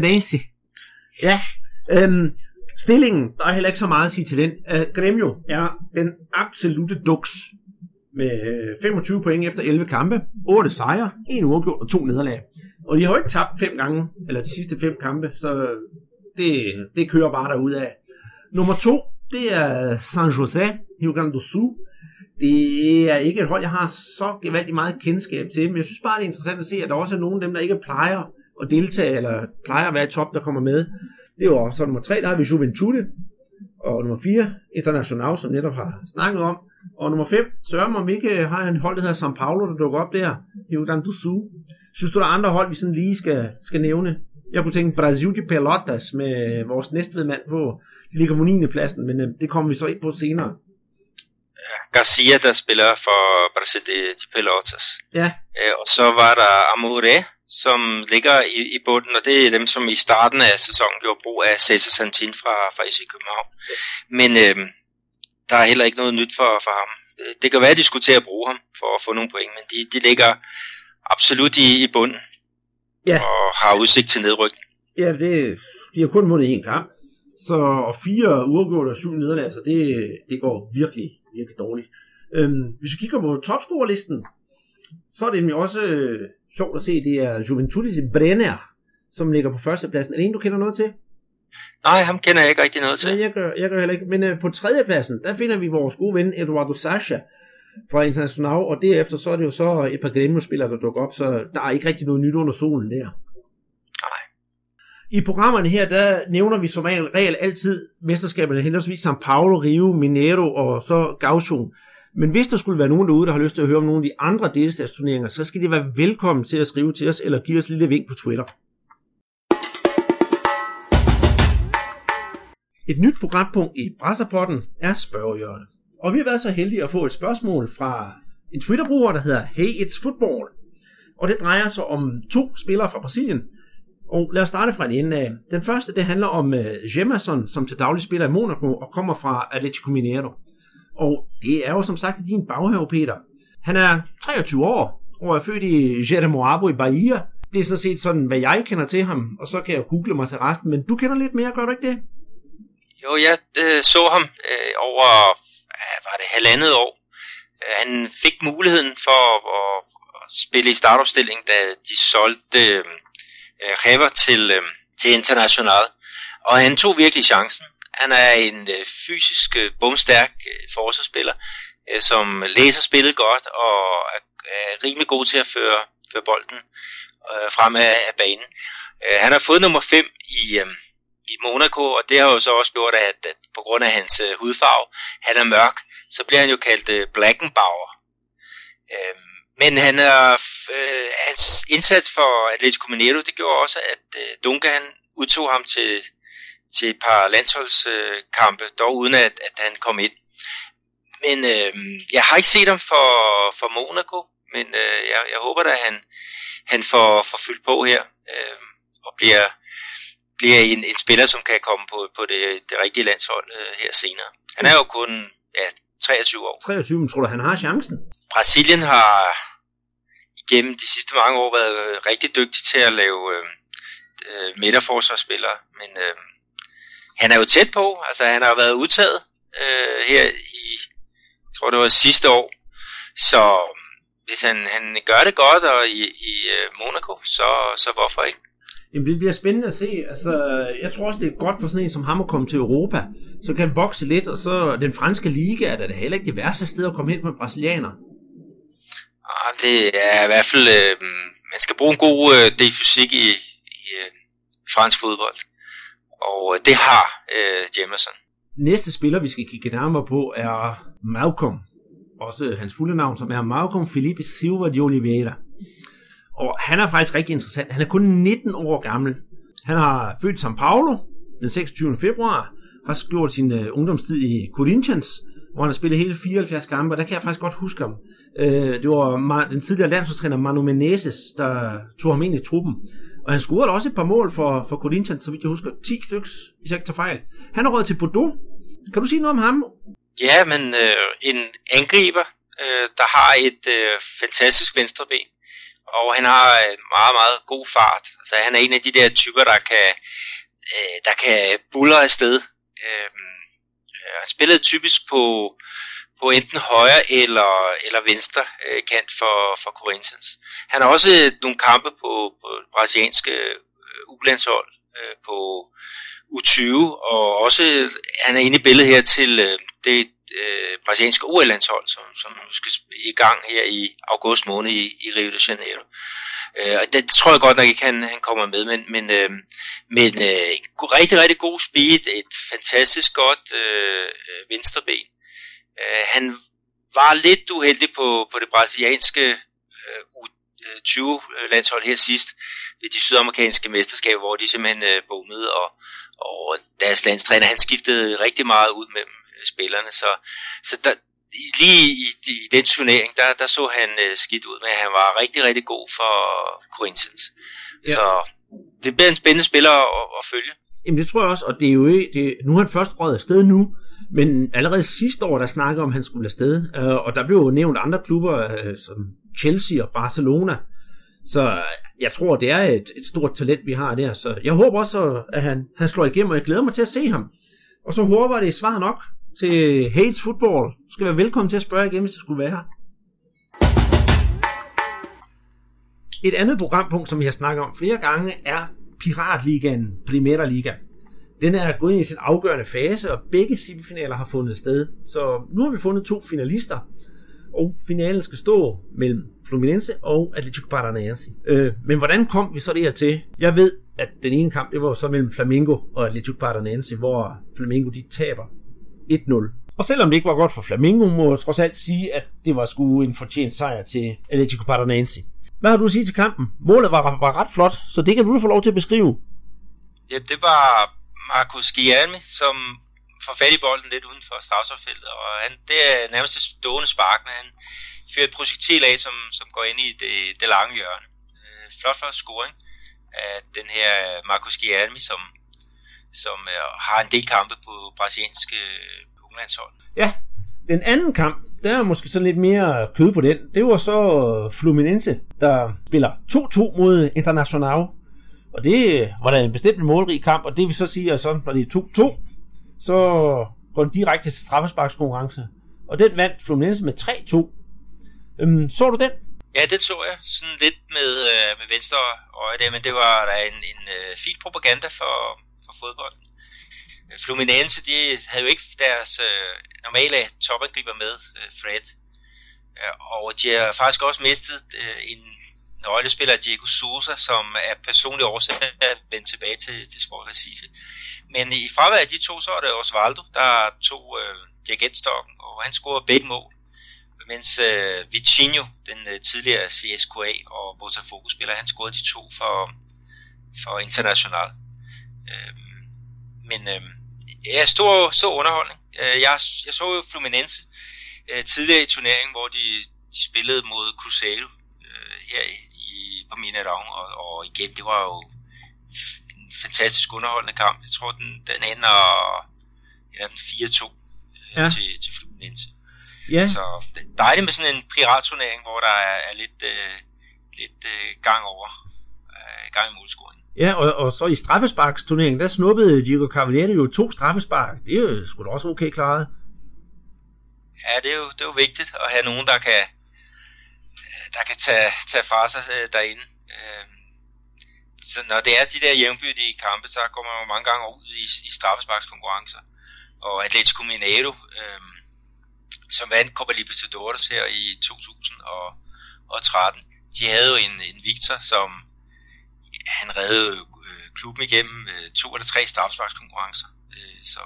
Ja, øhm, stillingen, der er heller ikke så meget at sige til den. Uh, Gremio er den absolute duks med øh, 25 point efter 11 kampe, 8 sejre, 1 uafgjort og 2 nederlag. Og de har jo ikke tabt fem gange, eller de sidste fem kampe, så det, det kører bare af. Nummer to, det er San Jose, Rio Grande do Sul. Det er ikke et hold, jeg har så gevaldigt meget kendskab til, men jeg synes bare, det er interessant at se, at der også er nogle af dem, der ikke plejer at deltage, eller plejer at være i top, der kommer med. Det var så nummer 3, der har vi Juventude, og nummer 4, International, som netop har snakket om, og nummer 5, Søren om ikke har en hold, der hedder São Paulo, der dukker op der, i Udan do Sul. Synes du, der er andre hold, vi sådan lige skal, skal nævne? Jeg kunne tænke Brasil de Pelotas med vores næstved mand på. De ligger på 9. pladsen, men øh, det kommer vi så ind på senere. Garcia, der spiller for Brasil de, de Pelotas. Ja. Øh, og så var der Amore, som ligger i, i bunden, og det er dem, som i starten af sæsonen gjorde brug af Cesar Santin fra, fra IC København. Men øh, der er heller ikke noget nyt for, for ham. Det, det kan være, at de skulle til at bruge ham for at få nogle point, men de, de ligger absolut i, i bunden ja. og har udsigt til nedrykning. Ja, det, de har kun vundet én kamp, så og fire uafgjorte og syv nederlag, så det, det går virkelig, virkelig dårligt. Øhm, hvis vi kigger på topscorerlisten, så er det nemlig også øh, sjovt at se, det er Juventus Brenner, som ligger på førstepladsen. Er det en, du kender noget til? Nej, ham kender jeg ikke rigtig noget til. Nej, jeg gør, jeg gør heller ikke. Men øh, på tredjepladsen, der finder vi vores gode ven Eduardo Sasha fra International, og derefter så er det jo så et par Gremio-spillere, der dukker op, så der er ikke rigtig noget nyt under solen der. Nej. I programmerne her, der nævner vi som regel altid mesterskaberne henholdsvis São Paulo, Rio, Mineiro og så Gaucho. Men hvis der skulle være nogen derude, der har lyst til at høre om nogle af de andre delstatsturneringer, så skal de være velkommen til at skrive til os, eller give os et lille vink på Twitter. Et nyt programpunkt i Brasserpotten er spørgehjørnet. Og vi har været så heldige at få et spørgsmål fra en Twitter-bruger, der hedder Hey It's Football. Og det drejer sig om to spillere fra Brasilien. Og lad os starte fra en ende af. Den første, det handler om uh, Jemerson, som til daglig spiller i Monaco og kommer fra Atletico Mineiro. Og det er jo som sagt din baghave, Peter. Han er 23 år og er født i Jeremoabo i Bahia. Det er så set sådan, hvad jeg kender til ham, og så kan jeg google mig til resten. Men du kender lidt mere, gør du ikke det? Jo, jeg øh, så ham øh, over, øh, var det halvandet år. Øh, han fik muligheden for at, at spille i startopstilling, da de solgte øh, Rever til, øh, til International. Og han tog virkelig chancen. Han er en øh, fysisk øh, bumstærk øh, forsvarsspiller, øh, som læser spillet godt og er, er rimelig god til at føre, føre bolden øh, frem af, af banen. Øh, han har fået nummer 5 i... Øh, i Monaco, og det har jo så også gjort, at, at på grund af hans øh, hudfarve, han er mørk, så bliver han jo kaldt øh, Blackenbauer. Uh, men han er, hans indsats for Atletico Mineiro, det gjorde også, at Duncan han udtog ham til, til et par landsholdskampe, dog uden at, at han kom ind. Men uh, jeg har ikke set ham for, for Monaco, men uh, jeg, jeg håber da, at han, han får, får fyldt på her uh, og bliver bliver en, en spiller, som kan komme på, på det, det rigtige landshold øh, her senere. Han er jo kun ja, 23 år. 23, men tror du, han har chancen? Brasilien har igennem de sidste mange år været øh, rigtig dygtig til at lave øh, øh, midterforsvarsspillere, men øh, han er jo tæt på, altså han har været udtaget øh, her i, jeg tror det var sidste år, så hvis han, han gør det godt og i, i øh, Monaco, så, så hvorfor ikke? Jamen, det bliver spændende at se. Altså, jeg tror også, det er godt for sådan en som ham at komme til Europa. Så kan han vokse lidt, og så den franske liga er da heller ikke det værste sted at komme hen med brasilianer. Ah, det er i hvert fald, øh, man skal bruge en god øh, defysik i, i øh, fransk fodbold. Og øh, det har øh, Jamerson. Næste spiller, vi skal kigge nærmere på, er Malcolm. Også hans fulde navn, som er Malcolm Felipe Silva de Oliveira. Og han er faktisk rigtig interessant. Han er kun 19 år gammel. Han har født i São Paulo den 26. februar, har gjort sin øh, ungdomstid i Corinthians, hvor han har spillet hele 74 kampe, og der kan jeg faktisk godt huske ham. Øh, det var den tidligere landsholdstræner Manu Menezes, der tog ham ind i truppen. Og han scorede også et par mål for, for Corinthians, så vidt jeg husker. 10 stykker, hvis jeg ikke tager fejl. Han er råd til Bordeaux. Kan du sige noget om ham? Ja, men øh, en angriber, øh, der har et øh, fantastisk venstreben og han har øh, meget, meget god fart. Altså, han er en af de der typer, der kan, øh, der kan buller afsted. Øhm, øh, han spillede typisk på, på enten højre eller, eller venstre øh, kant for, for Corinthians. Han har også øh, nogle kampe på, på brasilianske øh, ulandshold øh, på U20, og også øh, han er inde i billedet her til øh, det øh, brasilianske OL-landshold, som, som skal i gang her i august måned i, i Rio de Janeiro. Øh, og det tror jeg godt nok ikke, han, han kommer med, men, men, øh, men øh, rigtig, rigtig god speed, et fantastisk godt øh, øh venstreben. Øh, han var lidt uheldig på, på det brasilianske øh, U20-landshold her sidst, ved de sydamerikanske mesterskaber, hvor de simpelthen øh, bommede, og, og deres landstræner, han skiftede rigtig meget ud mellem spillerne. Så, så der, lige i, i den turnering, der, der så han øh, skidt ud, men han var rigtig, rigtig god for Corinthians. Ja. Så det bliver en spændende spiller at, at følge. Jamen det tror jeg også, og det er jo ikke, det, nu er han først røget afsted nu, men allerede sidste år, der snakkede om, at han skulle afsted, øh, og der blev jo nævnt andre klubber, øh, som Chelsea og Barcelona, så øh, jeg tror, det er et, et stort talent, vi har der. Så jeg håber også, at han, han slår igennem, og jeg glæder mig til at se ham. Og så håber jeg, det er svar nok til Hates Football. Du skal være velkommen til at spørge igen, hvis det skulle være her. Et andet programpunkt, som vi har snakket om flere gange, er Piratligaen Primera Liga. Den er gået ind i sin afgørende fase, og begge semifinaler har fundet sted. Så nu har vi fundet to finalister, og finalen skal stå mellem Fluminense og Atletico Paranaense. Øh, men hvordan kom vi så der til? Jeg ved, at den ene kamp, det var så mellem Flamengo og Atletico Paranaense, hvor Flamengo de taber 1-0. Og selvom det ikke var godt for Flamingo, må jeg trods alt sige, at det var sgu en fortjent sejr til Atletico Paranaense. Hvad har du at sige til kampen? Målet var, var ret flot, så det kan du få lov til at beskrive. Ja, det var Marcus Guillerme, som får fat i bolden lidt uden for strafsforfeltet, og han, det er nærmest et stående spark, men han fyrer et projektil af, som, som går ind i det, det lange hjørne. Øh, flot for scoring af den her Marcus Guillermi, som som øh, har en del kampe på brasilianske øh, unglandshold. Ja, den anden kamp, der er måske sådan lidt mere kød på den. Det var så Fluminense, der spiller 2-2 mod Internacional. Og det var da en bestemt målrig kamp, og det vil så sige, at sådan når det er 2-2, så går det direkte til straffesparkskonkurrence. Og den vandt Fluminense med 3-2. Øhm, så du den? Ja, det så jeg. Sådan lidt med, øh, med venstre øje der, men det var da en, en øh, fin propaganda for, for fodbold. Øh, Fluminense, de havde jo ikke deres øh, normale topangriber med, øh, Fred. Øh, og de har faktisk også mistet øh, en nøglespiller, Diego Sousa, som er personlig årsag at vende tilbage til, til Sport Recife. Men i fravær af de to, så er det Osvaldo, der tog øh, dirigentstokken, og han scorede begge mål. Mens øh, Vitinho, den øh, tidligere CSKA og Botafogo-spiller, han scorede de to for, for International. Øh, men øh, ja, stor, stor underholdning. Øh, jeg, jeg så jo Fluminense øh, tidligere i turneringen, hvor de, de spillede mod Cruzeiro øh, her i, på Mineirão, og, og igen, det var jo en fantastisk underholdende kamp. Jeg tror, den, den ender, eller den 4-2 øh, ja. til, til Fluminense. Ja. Så det er dejligt med sådan en piratturnering, hvor der er, er lidt, øh, lidt øh, gang over, øh, gang i målscoring. Ja, og, og så i straffesparksturneringen, der snuppede Diego Cavalieri jo to straffespark. Det er jo sgu da også okay klaret. Ja, det er, jo, det er jo vigtigt at have nogen, der kan, der kan tage, tage fra sig øh, derinde. Øh, så når det er de der jævnbyrdige kampe, så går man jo mange gange ud i, i straffesparkskonkurrencer. Og Atletico Mineiro, øh, som vandt Copa Libertadores her i 2013, de havde jo en, en Victor, som han reddede øh, klubben igennem øh, to eller tre straffesparkskonkurrencer. Øh, så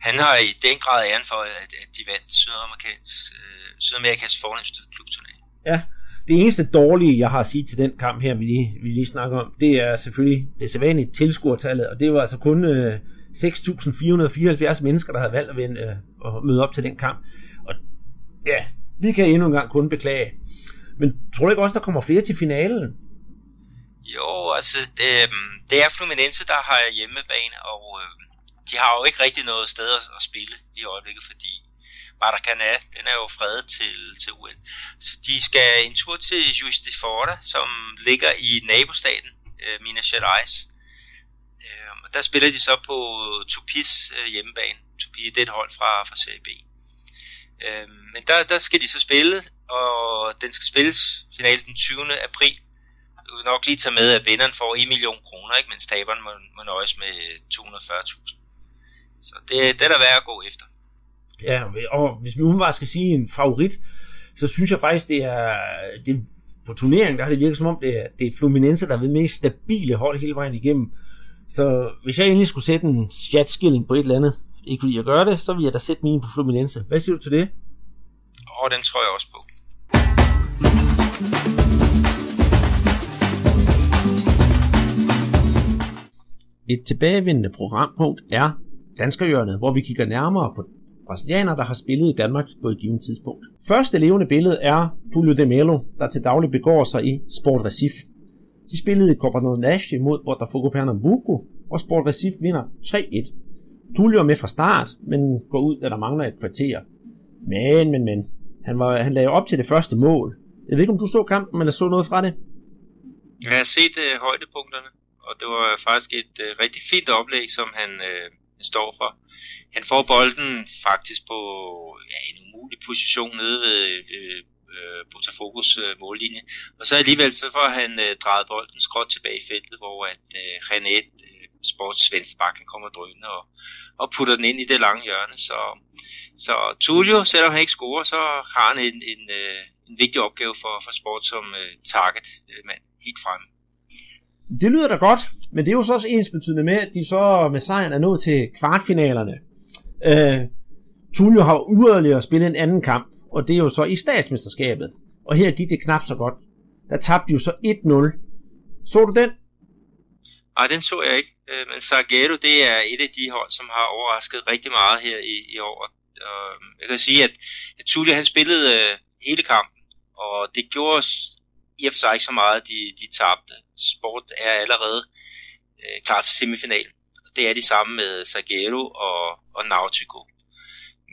han har i den grad æren for, at, at de vandt Sydamerikas, øh, Sydamerikas fornemmeste klubturnering. Ja, det eneste dårlige, jeg har at sige til den kamp her, vi lige, vi lige snakker om, det er selvfølgelig det sædvanlige tilskuertallet, og det var altså kun øh, 6.474 mennesker, der havde valgt at, vende, øh, at møde op til den kamp. Og ja, vi kan endnu en gang kun beklage. Men tror du ikke også, der kommer flere til finalen? Jo, altså det, det er Fluminense, der har hjemmebane, og øh, de har jo ikke rigtig noget sted at, at spille i øjeblikket, fordi Maracanã, den er jo fredet til, til UN. Så de skal en tur til Juiz de Fora, som ligger i nabostaten øh, Minas Gerais. Øh, og der spiller de så på Tupis øh, hjemmebane. Tupi det er et hold fra, fra Serie B. Øh, men der, der skal de så spille, og den skal spilles finalen den 20. april. Du vil nok lige tage med, at vinderen får 1 million kroner, ikke? mens taberen må, må nøjes med 240.000. Så det, det er der værd at gå efter. Ja, og hvis vi umiddelbart skal sige en favorit, så synes jeg faktisk, det er, det, på turneringen, der har det virket som om, det er, det er Fluminense, der er ved mest stabile hold hele vejen igennem. Så hvis jeg endelig skulle sætte en chatskilling på et eller andet, ikke fordi jeg gør det, så vil jeg da sætte min på Fluminense. Hvad siger du til det? Åh, oh, den tror jeg også på. Et tilbagevendende programpunkt er Danskerhjørnet, hvor vi kigger nærmere på brasilianer, der har spillet i Danmark på et givet tidspunkt. Første levende billede er Tulio de Melo, der til daglig begår sig i Sport Recife. De spillede i Copa Nordeste mod Botafogo Pernambuco, og Sport Recife vinder 3-1. Tulio er med fra start, men går ud, da der mangler et kvarter. Men, men, men. Han, var, han lagde op til det første mål. Jeg ved ikke, om du så kampen, eller så noget fra det? Jeg har set øh, højdepunkterne, og det var faktisk et øh, rigtig fint oplæg, som han øh, står for. Han får bolden faktisk på ja, en umulig position nede ved uh, øh, øh Botafogos øh, mållinje. Og så alligevel så får han øh, drejet bolden skråt tilbage i feltet, hvor at øh, René, øh, sports venstrebakken, kommer drønende og, og putter den ind i det lange hjørne. Så, så Tulio, selvom han ikke scorer, så har han en, en, øh, en vigtig opgave for, for sport som øh, target øh, helt fremme. Det lyder da godt, men det er jo så også ens betydende med, at de så med sejren er nået til kvartfinalerne. Øh, Tulio har yderligere spillet en anden kamp, og det er jo så i statsmesterskabet. Og her gik det knap så godt. Der tabte jo så 1-0. Så du den? Nej, den så jeg ikke. Øh, men Sargero, det er et af de hold, som har overrasket rigtig meget her i, i år. Og øhm, jeg kan sige, at, Tulio han spillede øh, hele kampen, og det gjorde i og for sig ikke så meget, de, de tabte. Sport er allerede øh, klar til semifinalen. Det er de samme med Sagero og, og Nautico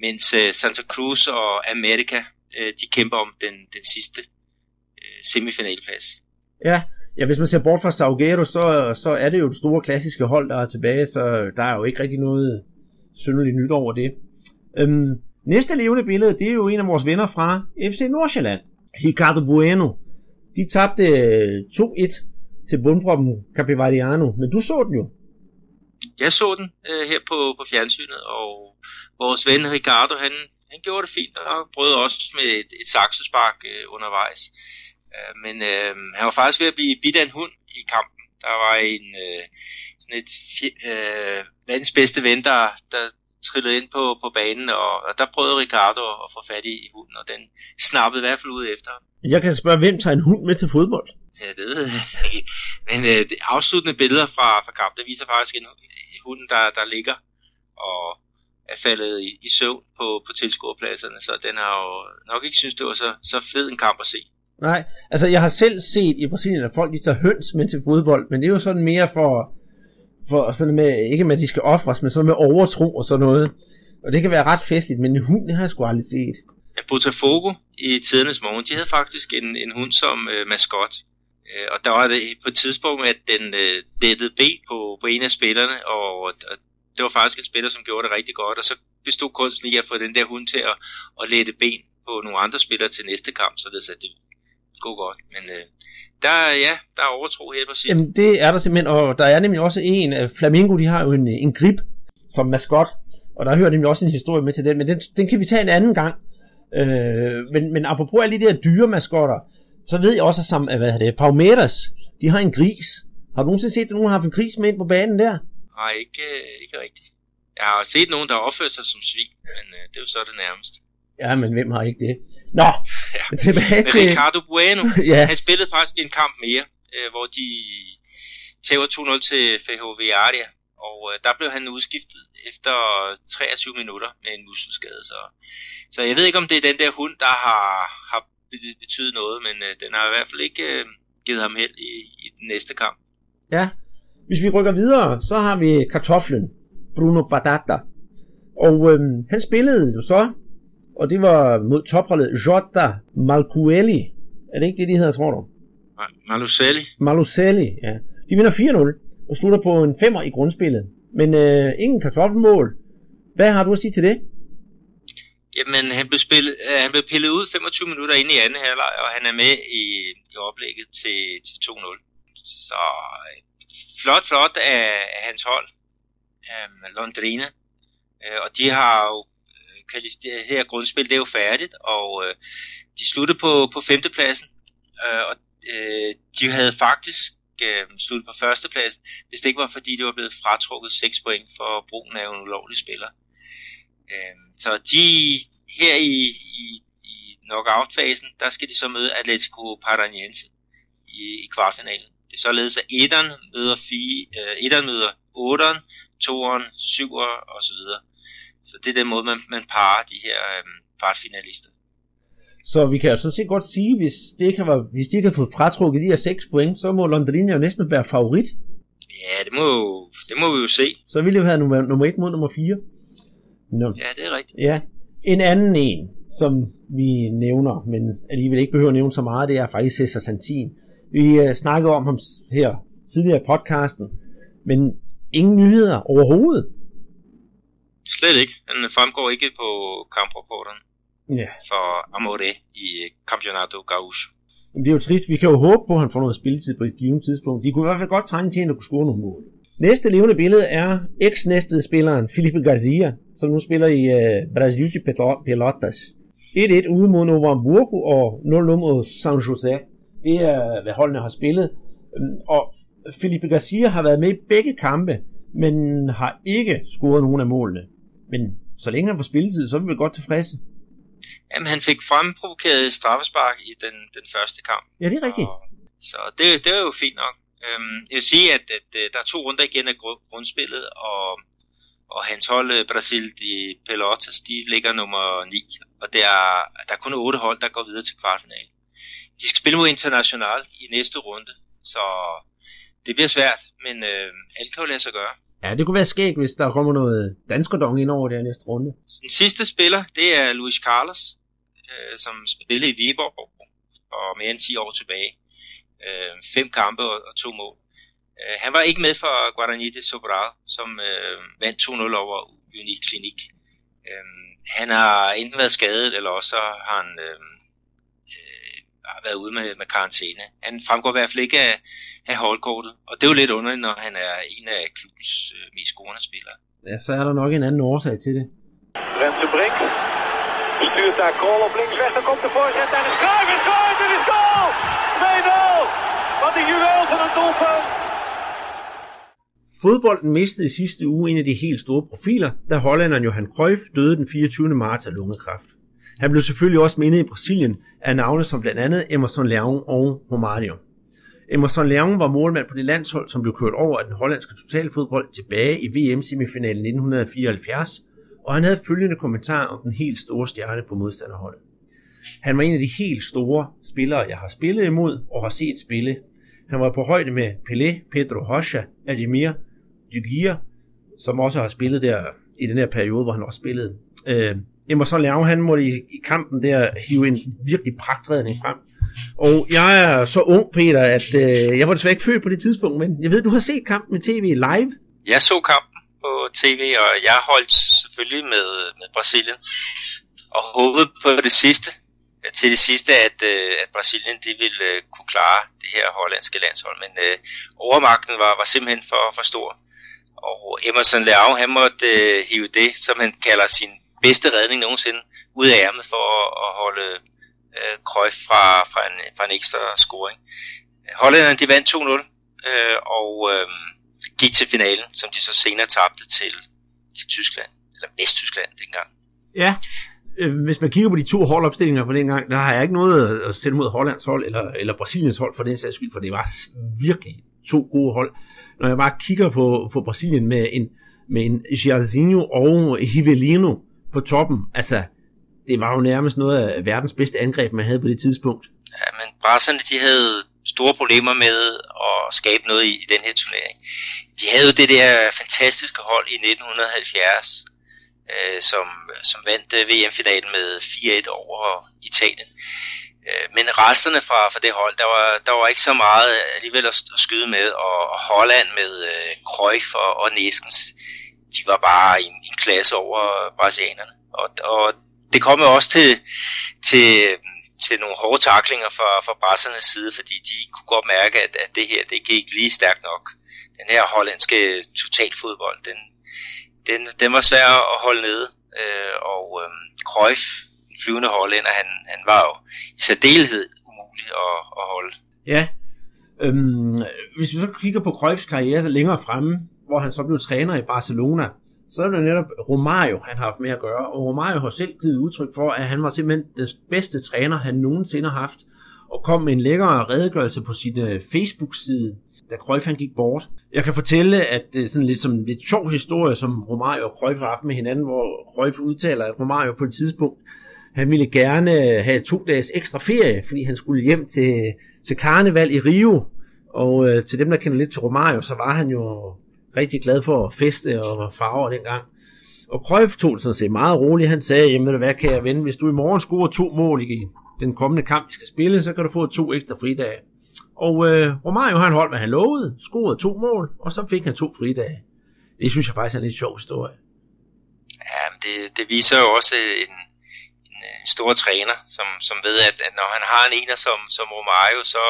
mens øh, Santa Cruz og America øh, de kæmper om den, den sidste øh, semifinalplads. Ja, ja, hvis man ser bort fra Salguero, så, så er det jo det store klassiske hold, der er tilbage, så der er jo ikke rigtig noget synderligt nyt over det. Øhm, næste levende billede, det er jo en af vores venner fra FC Nordsjælland, Ricardo Bueno. De tabte øh, 2-1 til bundproppen Capivariano, men du så den jo. Jeg så den øh, her på, på fjernsynet, og vores ven Ricardo, han, han gjorde det fint, og brød også med et, et saksespark øh, undervejs. Øh, men øh, han var faktisk ved at blive bidt af en hund i kampen. Der var en øh, sådan et øh, verdens bedste ven, der, der trillede ind på, på banen, og, og der prøvede Ricardo at få fat i, i hunden, og den snappede i hvert fald ud efter. Jeg kan spørge, hvem tager en hund med til fodbold? Ja, det ved jeg ikke. Men øh, det afsluttende billeder fra, fra kampen, der viser faktisk en, hund, der, der ligger og er faldet i, i søvn på, på tilskuerpladserne, så den har jo nok ikke synes, det var så, så fed en kamp at se. Nej, altså jeg har selv set i Brasilien, at folk de tager høns med til fodbold, men det er jo sådan mere for, for sådan med, ikke med at de skal ofres, men sådan med overtro og sådan noget. Og det kan være ret festligt, men en hund, det har jeg sgu aldrig set. Botafogo i tidernes morgen, de havde faktisk en, en hund som øh, maskot. Øh, og der var det på et tidspunkt, at den øh, dættede B på, på en af spillerne, og, og det var faktisk en spiller, som gjorde det rigtig godt, og så bestod kunsten i at få den der hund til at, at lette ben på nogle andre spillere til næste kamp, så det, så det går godt. Men øh, der, ja, der er overtro her på. Jamen det er der simpelthen, og der er nemlig også en, Flamingo, de har jo en, en grip som maskot, og der hører nemlig også en historie med til den, men den, den kan vi tage en anden gang. Øh, men, men apropos alle de der dyre maskotter, så ved jeg også, at som, hvad det, Palmeiras, de har en gris. Har du nogensinde set, at nogen har haft en gris med ind på banen der? Nej, ikke, ikke rigtigt. Jeg har set nogen, der opfører sig som svin, men øh, det er jo så det nærmeste. Ja, men hvem har ikke det? Nå, ja. tilbage til... Ricardo Bueno, [laughs] ja. han spillede faktisk en kamp mere, øh, hvor de tager 2-0 til FHV Ardia, og øh, der blev han udskiftet efter 23 minutter med en muskelskade. Så, så jeg ved ikke, om det er den der hund, der har, har betydet noget, men øh, den har i hvert fald ikke øh, givet ham held i, i den næste kamp. Ja, hvis vi rykker videre, så har vi kartoflen, Bruno Badata. Og øh, han spillede jo så, og det var mod topholdet Jota Malcueli. Er det ikke det, de hedder, tror du? Maluselli. Maluselli, ja. De vinder 4-0 og slutter på en femmer i grundspillet. Men øh, ingen kartoffelmål. Hvad har du at sige til det? Jamen, han blev, spillet, øh, han blev pillet ud 25 minutter inde i anden halvleg, og han er med i, i oplægget til, til 2-0. Så flot, flot af, af hans hold, um, Londrina. Uh, og de har jo, kaldes det her grundspil, det er jo færdigt, og øh, de sluttede på, på femtepladsen, øh, og øh, de havde faktisk øh, sluttet på førstepladsen, hvis det ikke var fordi, det var blevet fratrukket 6 point for brugen af en ulovlig spiller. Øh, så de her i, i, i knockout-fasen, der skal de så møde Atletico Paranaense i, i kvartfinalen. Det er således, at 1'eren møder, 4, øh, 1'eren møder 8'eren, 2'eren, 7'eren og så det er den måde, man, man parer de her øh, kvartfinalister. Så vi kan jo sådan set godt sige, hvis, det ikke har, hvis de ikke har fået fratrukket de her 6 point, så må Londrina jo næsten være favorit. Ja, det må, det må vi jo se. Så ville det jo have nummer, nummer 1 mod nummer 4. Nå. Ja, det er rigtigt. Ja. En anden en, som vi nævner, men alligevel ikke behøver at nævne så meget, det er faktisk Cesar Santin. Vi uh, snakkede om ham her tidligere i podcasten, men ingen nyheder overhovedet. Slet ikke. Han fremgår ikke på kamprapporterne ja. for Amore i Campeonato Gaucho. Det er jo trist. Vi kan jo håbe på, at han får noget spilletid på et givet tidspunkt. De kunne i hvert fald godt trænge til, at kunne score nogle mål. Næste levende billede er eks-næstede spilleren Felipe Garcia, som nu spiller i uh, Brasil de Pelotas. 1-1 ude mod Novo Hamburgo og 0-0 mod San Jose det er, hvad holdene har spillet. Og Felipe Garcia har været med i begge kampe, men har ikke scoret nogen af målene. Men så længe han får spilletid, så er vi godt tilfredse. Jamen, han fik fremprovokeret straffespark i den, den første kamp. Ja, det er rigtigt. Så, så det, det er jo fint nok. Øhm, jeg vil sige, at, at, at der er to runder igen af grundspillet, og, og hans hold, øh, Brasil de Pelotas, de ligger nummer 9. Og der er, der er kun otte hold, der går videre til kvartfinalen de skal spille mod International i næste runde, så det bliver svært, men øh, alt kan jo lade sig gøre. Ja, det kunne være skægt, hvis der kommer noget danskerdong ind over det næste runde. Den sidste spiller, det er Luis Carlos, øh, som spillede i Viborg og mere end 10 år tilbage. Øh, fem kampe og, og to mål. Øh, han var ikke med for Guarani de Sobral, som øh, vandt 2-0 over Unique Klinik. Øh, han har enten været skadet, eller også har han øh, har været ude med, med karantæne. Han fremgår i hvert fald ikke af, af holdkortet, og det er jo lidt underligt, når han er en af klubbens øh, mest scorende spillere. Ja, så er der nok en anden årsag til det. Renze Brink stuurt daar Krol op links weg, dan komt de voorzet en is Cruijff is goal, het is goal! 2-0! Wat een juweel van een doelpunt! Fodbolden mistede i sidste uge en af de helt store profiler, da hollænderen Johan Cruyff døde den 24. marts af lungekræft. Han blev selvfølgelig også mindet i Brasilien af navne som blandt andet Emerson Leão og Romario. Emerson Leão var målmand på det landshold, som blev kørt over af den hollandske totalfodbold tilbage i VM-semifinalen 1974, og han havde følgende kommentar om den helt store stjerne på modstanderholdet. Han var en af de helt store spillere, jeg har spillet imod og har set spille. Han var på højde med Pelé, Pedro Rocha, Ademir, Jugia, som også har spillet der i den her periode, hvor han også spillede. Øh, Emerson Leao, han måtte i, i kampen der hive en virkelig pragtredning frem. Og jeg er så ung, Peter, at øh, jeg var desværre ikke født på det tidspunkt, men jeg ved, du har set kampen i tv live. Jeg så kampen på tv, og jeg holdt selvfølgelig med, med Brasilien. Og håbede på det sidste, øh, til det sidste, at, øh, at Brasilien de ville øh, kunne klare det her hollandske landshold. Men øh, overmagten var, var simpelthen for, for stor. Og Emerson Leao, han måtte øh, hive det, som han kalder sin bedste redning nogensinde, ud af ærmet for at, at holde øh, Cruyff fra, fra, en, fra en ekstra scoring. Hollænderne de vandt 2-0 øh, og øh, gik til finalen, som de så senere tabte til, til Tyskland, eller Vesttyskland dengang. Ja, øh, hvis man kigger på de to holdopstillinger fra den gang, der har jeg ikke noget at sætte mod Hollands hold, eller, eller Brasiliens hold for den sags skyld, for det var virkelig to gode hold. Når jeg bare kigger på, på Brasilien med en, med en Jairzinho og Rivelino på toppen, altså det var jo nærmest noget af verdens bedste angreb, man havde på det tidspunkt. Ja, men brasserne, de havde store problemer med at skabe noget i, i den her turnering. De havde jo det der fantastiske hold i 1970, øh, som, som vandt øh, VM-finalen med 4-1 over Italien. Øh, men resterne fra, fra det hold, der var, der var ikke så meget alligevel at, at skyde med, og, og Holland med øh, Cruyff og, og Neskens, de var bare en, en klasse over brasilianerne. Og, og det kom jo også til, til, til nogle hårde taklinger fra, fra brassernes side, fordi de kunne godt mærke, at, at det her det gik lige stærkt nok. Den her hollandske totalfodbold, den, den, den var svær at holde nede. Øh, og øh, Cruyff, en flyvende hollænder, han, han var jo i særdeleshed umulig at, at holde. Ja, øhm, hvis vi så kigger på Cruyffs karriere så længere fremme, hvor han så blev træner i Barcelona, så er det netop Romario, han har haft med at gøre. Og Romario har selv givet udtryk for, at han var simpelthen den bedste træner, han nogensinde har haft. Og kom med en længere redegørelse på sin øh, Facebook-side, da Cruyff han gik bort. Jeg kan fortælle, at det er sådan lidt som en lidt sjov historie, som Romario og Cruyff har haft med hinanden, hvor Cruyff udtaler, at Romario på et tidspunkt, han ville gerne have to dages ekstra ferie, fordi han skulle hjem til, til karneval i Rio. Og øh, til dem, der kender lidt til Romario, så var han jo rigtig glad for at feste og farver dengang. Og Cruyff tog det sådan set meget roligt. Han sagde, jamen hvad kan jeg vende? Hvis du i morgen scorer to mål i den kommende kamp, vi skal spille, så kan du få to ekstra fridage. Og øh, Romario han holdt, hvad han lovede, scorede to mål, og så fik han to fridage. Det synes jeg faktisk er en lidt sjov historie. Ja, men det, det viser jo også en, Øh, en, stor træner, som, som ved, at, at når han har en ener som, som Romario, så,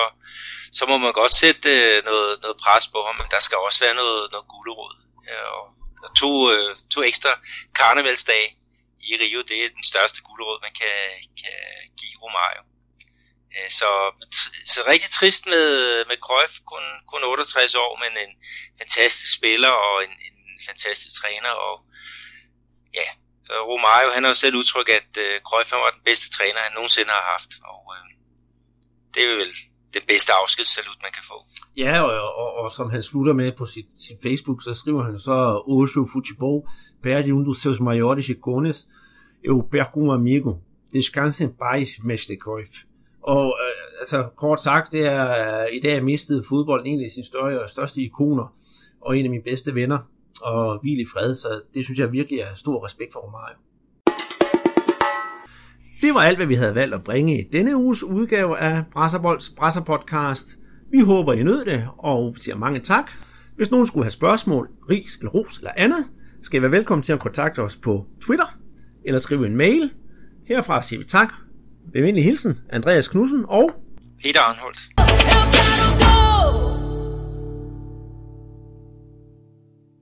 så må man godt sætte øh, noget, noget pres på ham, men der skal også være noget, noget gulerod. Ja, og, og to, øh, to ekstra karnevalsdage i Rio, det er den største gulerod, man kan, kan give Romario. Øh, så, så rigtig trist med, med Cruyff, kun, kun 68 år, men en fantastisk spiller og en, en fantastisk træner. Og ja, så Romario, han har jo selv udtrykt, at øh, Cruyff var den bedste træner, han nogensinde har haft. Og øh, det er vel den bedste afskedssalut, man kan få. Ja, og, og, og som han slutter med på sit, sit Facebook, så skriver han så Hoje o futebol perde um dos seus maiores icones. Eu perco um amigo. Descanse em paz, mestre Cruyff. Og øh, altså kort sagt, det er øh, i dag mistet fodbold en af sine større, største ikoner, og en af mine bedste venner, og hvil i fred, så det synes jeg virkelig er stor respekt for Romario. Det var alt, hvad vi havde valgt at bringe i denne uges udgave af Brasserbolds Brasserpodcast. Vi håber, I nød det, og siger mange tak. Hvis nogen skulle have spørgsmål, ris eller ros eller andet, skal I være velkommen til at kontakte os på Twitter, eller skrive en mail. Herfra siger vi tak. Med venlig hilsen, Andreas Knudsen og Peter Arnholdt.